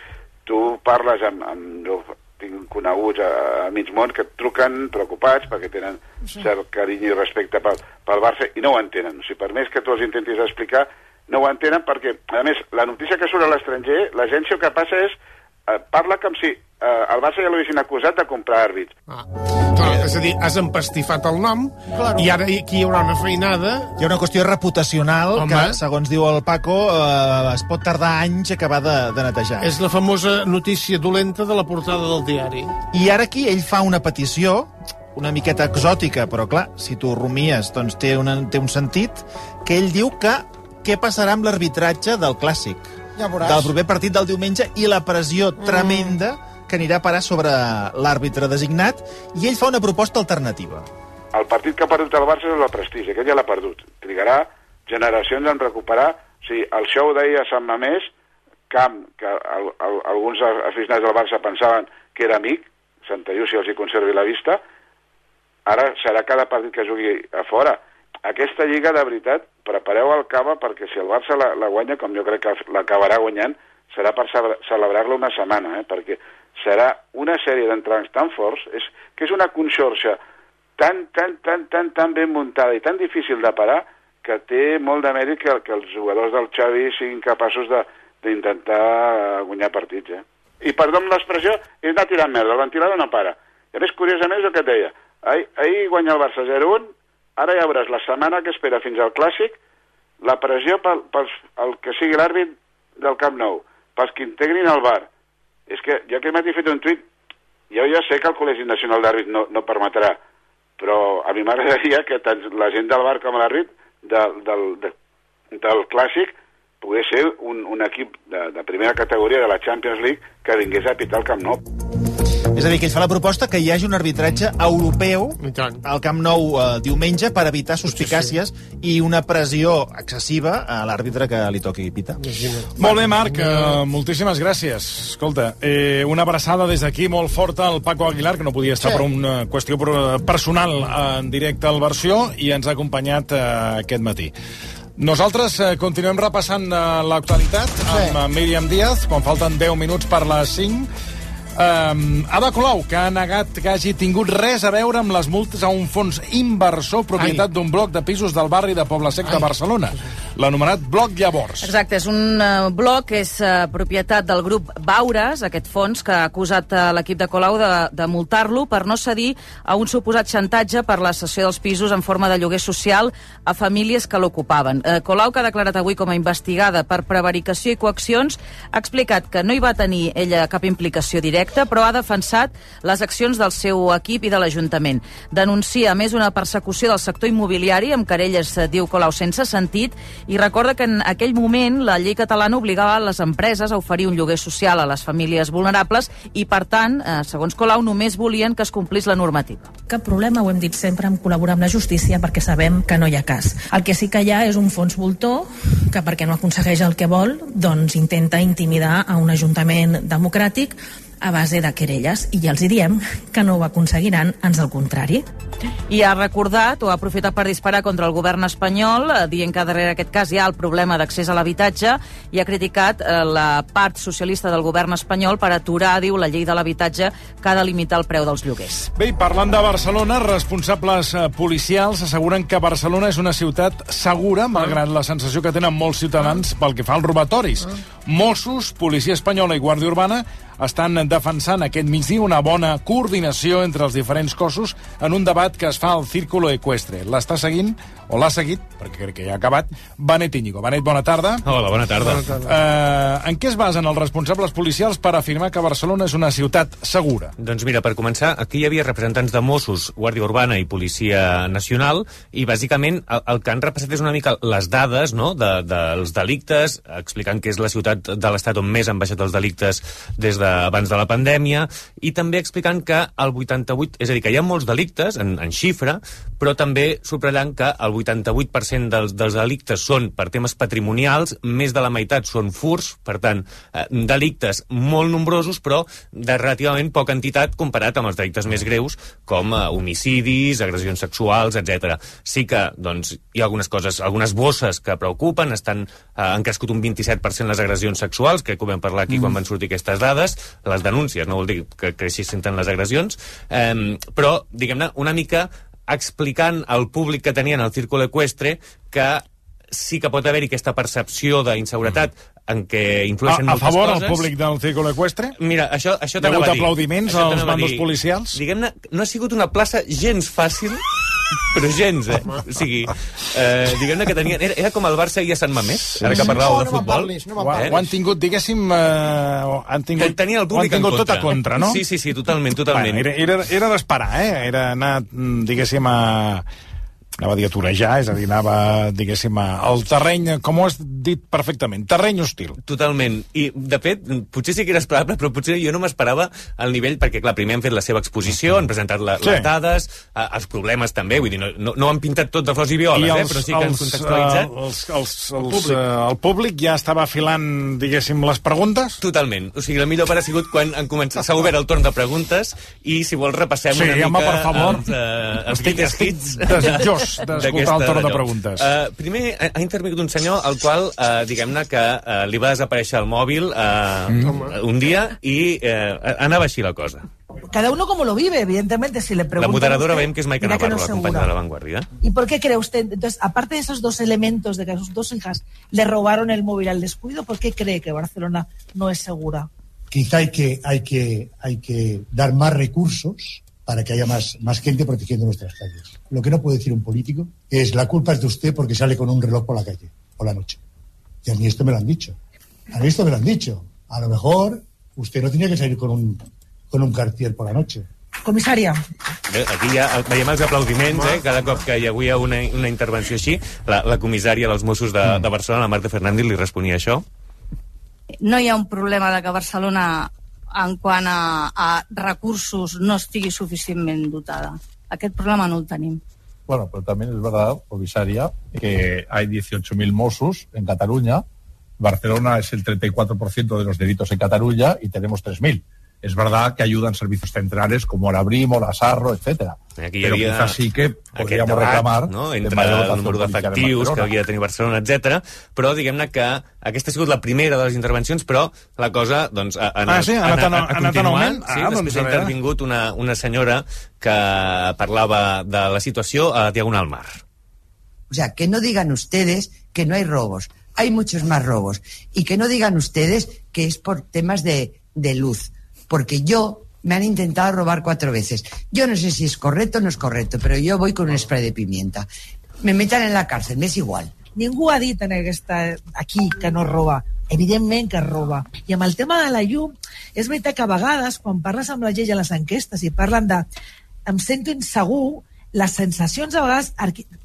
Speaker 42: tu parles amb... amb tinc coneguts a, a mig món que et truquen preocupats perquè tenen
Speaker 17: Sí.
Speaker 42: cert carinyo i respecte pel, pel Barça i no ho entenen. O sigui, per més que tu els intentis explicar, no ho entenen perquè, a més, la notícia que surt a l'estranger, l'agència el que passa és eh, parla com si eh, el Barça ja l'haguessin acusat de comprar àrbits.
Speaker 4: Clar, és a dir, has empastifat el nom
Speaker 17: Claro.
Speaker 4: i ara aquí hi haurà una feinada
Speaker 34: Hi ha una qüestió reputacional
Speaker 4: Home.
Speaker 34: que, segons diu el Paco, eh, es pot tardar anys a acabar de, de netejar.
Speaker 4: és la famosa notícia dolenta de la portada del diari.
Speaker 34: I ara aquí ell fa una petició una miqueta exòtica, però clar, si tu rumies, doncs té, una, té un sentit, que ell diu que què passarà amb l'arbitratge del Clàssic,
Speaker 17: Ja veuràs.
Speaker 34: del proper partit del diumenge, i la pressió tremenda que anirà a parar sobre l'àrbitre designat, i ell fa una proposta alternativa.
Speaker 42: El partit que ha perdut el Barça és el prestigi, aquest ja l'ha perdut. Trigarà generacions en recuperar... O sigui, el show d'ahir a Sant Mamés, camp que el, el, alguns aficionats del Barça pensaven que era amic, Santa Llúcia els hi conservi la vista, ara serà cada partit que jugui a fora. Aquesta lliga, de veritat, prepareu el cava perquè si el Barça la, la guanya, com jo crec que l'acabarà guanyant, serà per celebra- celebrar-la una setmana, eh? perquè serà una sèrie d'entrenaments tan forts, és, que és una conxorxa tan, tan, tan, tan, tan ben muntada i tan difícil de parar que té molt de mèrit que, que els jugadors del Xavi siguin capaços d'intentar eh, guanyar partits. Eh? I perdó amb l'expressió, és anar tirant merda, el ventilador no para. I a més, curiosament, és el que et deia. Ahir, ahir guanya el Barça 0-1, ara ja veuràs la setmana que espera fins al Clàssic, la pressió pel, pels, el que sigui l'àrbit del Camp Nou, pels que integrin el bar. És que jo aquest matí he fet un tuit, jo ja sé que el Col·legi Nacional d'Àrbits no, no permetrà, però a mi m'agradaria que tant la gent del bar com l'àrbit del, del, de, del Clàssic pogués ser un, un equip de, de primera categoria de la Champions League que vingués a pitar el Camp Nou.
Speaker 34: És a dir, que ell fa la proposta que hi hagi un arbitratge europeu al Camp Nou eh, diumenge per evitar suspicàcies i una pressió excessiva a l'àrbitre que li toqui pitar.
Speaker 8: Molt bé, Marc, eh, moltíssimes gràcies. Escolta, eh, una abraçada des d'aquí molt forta al Paco Aguilar, que no podia estar
Speaker 17: Sí.
Speaker 8: per una qüestió pro- personal eh, en directe al versió i ens ha acompanyat eh, aquest matí. Nosaltres eh, continuem repassant eh, l'actualitat amb eh, Míriam Díaz, quan falten 10 minuts per les 5. Um, Ada Colau, que ha negat que hagi tingut res a veure amb les multes a un fons inversor propietat d'un bloc de pisos del barri de Poble Sec de Barcelona, l'anomenat Bloc Llavors.
Speaker 24: Exacte, és un uh, bloc que és uh, propietat del grup Baures, aquest fons que ha acusat uh, l'equip de Colau de, de multar-lo per no cedir a un suposat xantatge per la cessió dels pisos en forma de lloguer social a famílies que l'ocupaven. Uh, Colau, que ha declarat avui com a investigada per prevaricació i coaccions, ha explicat que no hi va tenir ella cap implicació directa, però ha defensat les accions del seu equip i de l'Ajuntament. Denuncia, a més, una persecució del sector immobiliari amb querelles, eh, diu Colau, sense sentit, i recorda que en aquell moment la llei catalana obligava les empreses a oferir un lloguer social a les famílies vulnerables i, per tant, eh, segons Colau, només volien que es complís la normativa.
Speaker 43: Cap problema, ho hem dit sempre, en col·laborar amb la justícia perquè sabem que no hi ha cas. El que sí que hi ha és un fons voltor que perquè no aconsegueix el que vol, doncs intenta intimidar a un ajuntament democràtic a base de querelles i ja els hi diem que no ho aconseguiran, ans al contrari.
Speaker 24: I ha recordat o ha aprofitat per disparar contra el govern espanyol, eh, dient que darrere aquest cas hi ha el problema d'accés a l'habitatge i ha criticat eh, la part socialista del govern espanyol per aturar, diu, la llei de l'habitatge que ha de limitar el preu dels lloguers.
Speaker 8: Bé, i parlant de Barcelona, responsables eh, policials asseguren que Barcelona és una ciutat segura, malgrat la sensació que tenen molts ciutadans pel que fa als robatoris. Mossos, Policia Espanyola i Guàrdia Urbana estan defensant aquest migdia una bona coordinació entre els diferents cossos en un debat que es fa al Círculo Equestre. L'està seguint, o l'ha seguit, perquè crec que ja ha acabat, Benet Íñigo. Benet, bona tarda.
Speaker 44: Hola, bona tarda.
Speaker 8: Eh, en què es basen els responsables policials per afirmar que Barcelona és una ciutat segura?
Speaker 44: Doncs mira, per començar, aquí hi havia representants de Mossos, Guàrdia Urbana i Policia Nacional, i bàsicament el, el que han repassat és una mica les dades no? de, dels delictes, explicant que és la ciutat de l'Estat on més han baixat els delictes des d'abans de, de la pandèmia, i també explicant que el 88, és a dir, que hi ha molts delictes en, en xifra, però també subratllant que el 88% dels, dels delictes són per temes patrimonials, més de la meitat són furs, per tant, eh, delictes molt nombrosos, però de relativament poca entitat comparat amb els delictes més greus, com eh, homicidis, agressions sexuals, etc. Sí que doncs, hi ha algunes coses, algunes bosses que preocupen, estan, eh, han crescut un 27% les agressions sexuals, crec que ho vam parlar aquí mm. quan van sortir aquestes dades, les denúncies, no vol dir que creixessin tant les agressions, eh, però, diguem-ne, una mica explicant al públic que tenien al Círculo Equestre que sí que pot haver-hi aquesta percepció d'inseguretat en què influeixen
Speaker 8: A, a
Speaker 44: moltes
Speaker 8: favor
Speaker 44: coses.
Speaker 8: al públic del Círculo Equestre?
Speaker 44: Mira, això, això t'anava a dir.
Speaker 8: aplaudiments
Speaker 44: Això
Speaker 8: als
Speaker 44: a
Speaker 8: bandos policials?
Speaker 44: Diguem-ne, no ha sigut una plaça gens fàcil, però gens, eh? O sigui, eh, diguem-ne que tenien... Era, era com el Barça i a Sant Mamés, ara que parlàveu de futbol.
Speaker 8: ho, ho han tingut, diguéssim... Eh, han tingut,
Speaker 44: tenia el públic
Speaker 8: han tingut
Speaker 44: en
Speaker 8: tot a contra, no?
Speaker 44: Sí, sí, sí, totalment, totalment.
Speaker 8: Bueno, era era, era d'esperar, eh? Era anar, mm, diguéssim, a anava a dir a torejar, és a dir, anava, diguéssim, al terreny, com ho has dit perfectament, terreny hostil.
Speaker 44: Totalment. I, de fet, potser sí que era esperable, però potser jo no m'esperava al nivell, perquè, clar, primer han fet la seva exposició, han presentat la,
Speaker 8: Sí.
Speaker 44: les dades, eh, els problemes també, vull dir, no, no, no han pintat tot de flors i violes, eh, però sí que han contextualitzat.
Speaker 8: eh, els, els, els, el, públic. Eh, el públic ja estava filant, diguéssim, les preguntes?
Speaker 44: Totalment. O sigui, la millor part ha sigut quan han començat, s'ha obert el torn de preguntes i, si vols, repassem
Speaker 8: Sí,
Speaker 44: una
Speaker 8: home,
Speaker 44: mica
Speaker 8: per favor.
Speaker 44: els, eh, els
Speaker 8: Estic- estic desitjós. D'escoltar el torn de preguntes.
Speaker 44: Uh, primer, ha, ha intervingut un senyor al qual, uh, diguem-ne, que uh, li va desaparèixer el mòbil uh, mm. un dia i uh, anava així la cosa.
Speaker 45: Cada uno como lo vive, evidentemente, si le
Speaker 44: La
Speaker 45: preguntan...
Speaker 44: moderadora
Speaker 45: usted,
Speaker 44: veiem que és Maica Navarro,
Speaker 45: no es
Speaker 44: la companya
Speaker 45: segura.
Speaker 44: de La Vanguardia.
Speaker 45: ¿Y por qué cree usted? Entonces, aparte de esos dos elementos de que sus dos hijas le robaron el móvil al descuido, ¿por qué cree que Barcelona no es segura?
Speaker 46: Quizá hay que, hay que, hay que dar más recursos para que haya más, más gente protegiendo nuestras calles. Lo que no puede decir un político es la culpa es de usted porque sale con un reloj por la calle, por la noche. Y a mí esto me lo han dicho. A mí esto me lo han dicho. A lo mejor usted no tenía que salir con un, con un cartier por la noche.
Speaker 45: Comisaria.
Speaker 44: Bé, aquí ja veiem els aplaudiments, eh? Cada cop que hi havia una, una intervenció així, la, la comissària dels Mossos de, de Barcelona, la Marta Fernández, li responia això.
Speaker 39: no hi ha un problema de que Barcelona en quant a, a recursos no estigui suficientment dotada. Aquest problema no el tenim.
Speaker 47: Bueno, pero también es verdad, comisaria, que hay 18.000 Mossos en Cataluña. Barcelona es el 34% de los delitos en Cataluña y tenemos 3.000. Es verdad que ayudan servicios centrales como Brimo, la Sarro, etcétera.
Speaker 44: Aquí havia
Speaker 47: quizás sí que podríamos
Speaker 44: debat,
Speaker 47: reclamar
Speaker 44: no? entre el número d'efectius que
Speaker 47: Barcelona.
Speaker 44: havia de tenir Barcelona, etc. Però diguem-ne que aquesta ha sigut la primera de les intervencions, però la cosa doncs, ha, ha,
Speaker 8: Ah, sí? Ha anat en- ha anat en
Speaker 44: continuant.
Speaker 8: augment?
Speaker 44: Sí,
Speaker 8: Ah,
Speaker 44: després
Speaker 8: doncs
Speaker 44: ha intervingut una, una senyora que parlava de la situació a Diagonal Mar.
Speaker 48: O sea, que no digan ustedes que no hay robos. Hay muchos más robos. Y que no digan ustedes que es por temas de, de luz. Porque yo me han intentado robar cuatro veces. Yo no sé si es correcto o no es correcto, pero yo voy con un spray de pimienta. Me metan en la cárcel, me es igual.
Speaker 45: Ningú ha dit en aquesta, aquí que no roba. Evidentment que roba. I amb el tema de la llum, és veritat que a vegades, quan parles amb la gent a les enquestes i parlen de em sento insegur, les sensacions a vegades,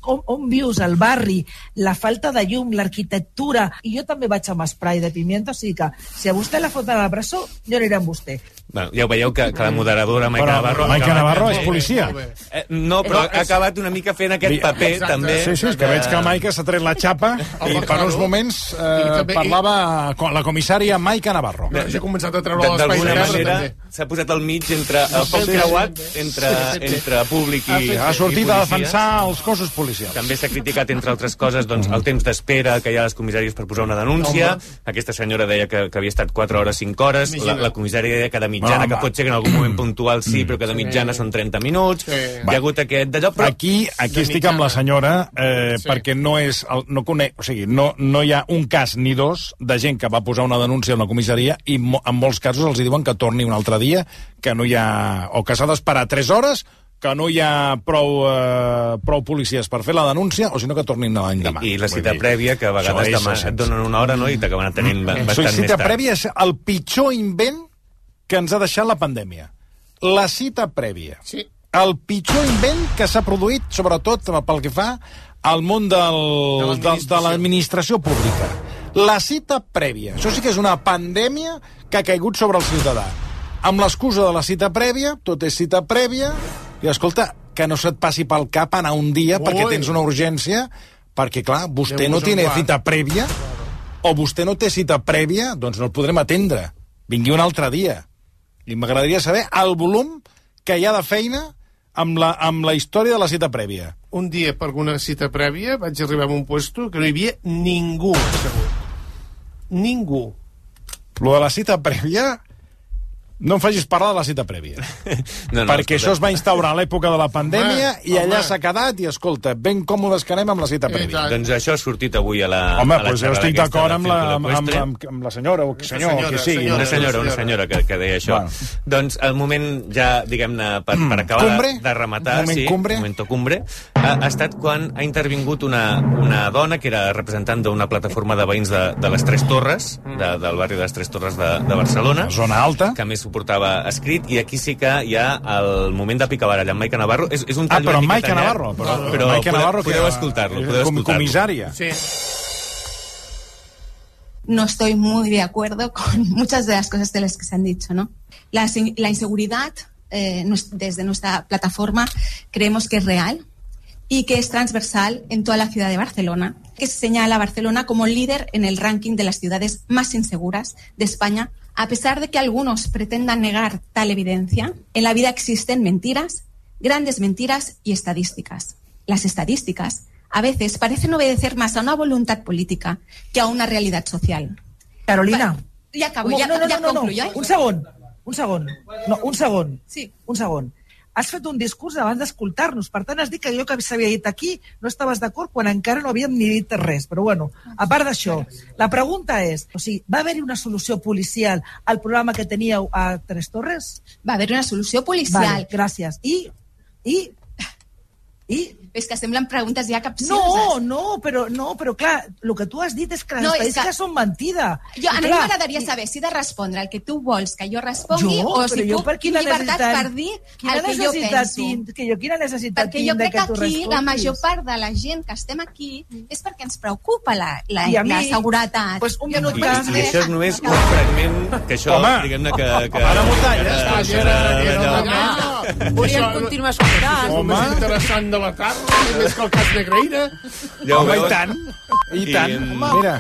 Speaker 45: on, on vius, el barri, la falta de llum, l'arquitectura, i jo també vaig amb spray de pimienta, o sigui que si a vostè la foten a la presó, jo aniré amb vostè.
Speaker 44: Bueno, ja ho veieu que, que la moderadora Maica
Speaker 8: Però
Speaker 44: Navarro...
Speaker 8: Maica Navarro és policia.
Speaker 44: Eh, no, però ha acabat una mica fent aquest paper, també.
Speaker 8: Sí, sí, és que veig que Maica s'ha tret la xapa i per uns moments eh,
Speaker 4: també-
Speaker 8: parlava con la comissària Maica Navarro.
Speaker 4: No, ja he començat a treure
Speaker 44: De-
Speaker 4: l'espai
Speaker 44: D'alguna
Speaker 4: negre,
Speaker 44: manera
Speaker 4: també.
Speaker 44: s'ha posat al mig entre el poc creuat entre, entre públic i,
Speaker 8: Ha sortit a defensar els cossos policials.
Speaker 44: També s'ha criticat, entre altres coses, doncs, el temps d'espera que hi ha a les comissàries per posar una denúncia. Aquesta senyora deia que, que havia estat 4 hores, 5 hores. La, la comissària deia que de mitjana,
Speaker 8: Home.
Speaker 44: que pot ser que en algun moment puntual sí, però que de mitjana són 30 minuts. Hi ha hagut aquest d'allò, però...
Speaker 8: Aquí, aquí estic amb la senyora eh, sí. perquè no és el, no conec, o sigui, no, no hi ha un cas ni dos de gent que va posar una denúncia a una comissaria i mo, en molts casos els diuen que torni un altre dia, que no hi ha... o que s'ha d'esperar 3 hores que no hi ha prou, eh, prou policies per fer la denúncia, o si no que tornin l'any demà.
Speaker 44: I la cita prèvia, que a vegades demà et donen una hora no? i t'acaben tenint
Speaker 8: sigui,
Speaker 44: bastant més
Speaker 8: cita
Speaker 44: tard.
Speaker 8: prèvia és el pitjor invent que ens ha deixat la pandèmia. La cita prèvia.
Speaker 4: Sí.
Speaker 8: El pitjor invent que s'ha produït, sobretot pel que fa al món del, de de l'administració pública. La cita prèvia. Això sí que és una pandèmia que ha caigut sobre el ciutadà. Amb l'excusa de la cita prèvia, tot és cita prèvia, i escolta, que no se't passi pel cap anar un dia
Speaker 4: Ui.
Speaker 8: perquè tens una urgència, perquè, clar, vostè no
Speaker 4: guard.
Speaker 8: cita prèvia, o vostè no té cita prèvia, doncs no el podrem atendre. Vingui un altre dia. I m'agradaria saber el volum que hi ha de feina amb la, amb la història de la cita prèvia.
Speaker 4: Un dia, per una cita prèvia, vaig arribar a un puesto que no hi havia ningú assegut. Ningú.
Speaker 8: Lo de la cita prèvia... No em facis parlar de la cita prèvia.
Speaker 44: No, no,
Speaker 8: perquè
Speaker 44: escolta.
Speaker 8: això es va instaurar a l'època de la pandèmia
Speaker 44: Home,
Speaker 8: i allà s'ha quedat i, escolta, ben còmodes que anem amb la cita prèvia.
Speaker 44: Doncs això ha sortit avui a la
Speaker 8: Home,
Speaker 44: a la
Speaker 8: doncs jo estic d'acord amb, la, amb, amb, amb, amb la senyora o senyor,
Speaker 4: senyora,
Speaker 8: qui sigui.
Speaker 4: senyora,
Speaker 44: Una senyora, una senyora que, que deia això.
Speaker 8: Bueno.
Speaker 44: Doncs el moment ja, diguem-ne, per, per acabar
Speaker 8: Cumbre?
Speaker 44: de, rematar...
Speaker 8: Moment
Speaker 44: sí,
Speaker 8: cumbre?
Speaker 44: Momento cumbre. Ha, ha estat quan ha intervingut una, una dona que era representant d'una plataforma de veïns de, de les Tres Torres, de, del barri de les Tres Torres de, de Barcelona.
Speaker 8: Zona alta.
Speaker 44: Que a més portava escrit, i aquí sí que hi ha el moment de picar baralla amb Maica Navarro. És, és un
Speaker 8: Ah,
Speaker 44: tall
Speaker 8: però
Speaker 44: una
Speaker 8: amb Maica
Speaker 44: llarg,
Speaker 8: Navarro, però-
Speaker 44: però
Speaker 8: Maica
Speaker 44: podeu,
Speaker 8: Navarro que-
Speaker 44: podeu escoltar-lo, podeu
Speaker 8: com
Speaker 44: escoltar-lo.
Speaker 8: comissària.
Speaker 4: Sí.
Speaker 49: no estoy muy de acuerdo con muchas de las cosas de las que se han dicho. ¿no? La, la inseguridad, eh, desde nuestra plataforma, creemos que es real y que es transversal en toda la ciudad de Barcelona, que se señala a Barcelona como líder en el ranking de las ciudades más inseguras de España. A pesar de que algunos pretendan negar tal evidencia, en la vida existen mentiras, grandes mentiras y estadísticas. las estadísticas a veces parecen obedecer más a una voluntad política que a una realidad social.
Speaker 45: Carolina.
Speaker 49: Ya acabo, ya,
Speaker 45: no, no,
Speaker 49: ya
Speaker 45: no,
Speaker 49: concluyo. ¿eh?
Speaker 45: Un segon, un segon. No, un segon.
Speaker 49: Sí.
Speaker 45: Un segon. Has fet un discurs abans d'escoltar-nos. Per tant, has dit que allò que s'havia dit aquí no estaves d'acord quan encara no havíem ni dit res. Però bueno, a part d'això, la pregunta és, o sigui, va haver-hi una solució policial al programa que teníeu a Tres Torres?
Speaker 49: Va haver una solució policial.
Speaker 45: Vale, gràcies. I, i, i...
Speaker 49: És que semblen preguntes ja capcioses.
Speaker 45: No, no, però, no, però clar, el que tu has dit és que les
Speaker 49: No, és
Speaker 45: estadístiques
Speaker 49: que-
Speaker 45: són mentida.
Speaker 49: Jo, a
Speaker 45: I
Speaker 49: mi m'agradaria saber si he de respondre el que tu vols que jo respongui
Speaker 45: Jo?
Speaker 49: o si
Speaker 45: jo
Speaker 49: puc
Speaker 45: per quina
Speaker 49: llibertat
Speaker 45: necessitat-
Speaker 49: per dir
Speaker 45: quina
Speaker 49: el que jo penso.
Speaker 45: tinc- que jo quina necessitat
Speaker 49: perquè
Speaker 45: tinc
Speaker 49: jo crec
Speaker 45: que
Speaker 49: que aquí la major part de la gent que estem aquí és perquè ens preocupa la, la,
Speaker 45: I a mi,
Speaker 49: la seguretat.
Speaker 45: pues, un minut
Speaker 44: I,
Speaker 49: que-
Speaker 44: I això és només un fragment que això, diguem-ne que... que
Speaker 8: ara m'ho talles.
Speaker 23: Volíem continuar escoltant.
Speaker 8: Home.
Speaker 4: Interessant de la tarda, més que el cas Negreira.
Speaker 44: Ja ho
Speaker 8: Home, i tant. I
Speaker 44: I,
Speaker 8: tant.
Speaker 44: em,
Speaker 8: Mira.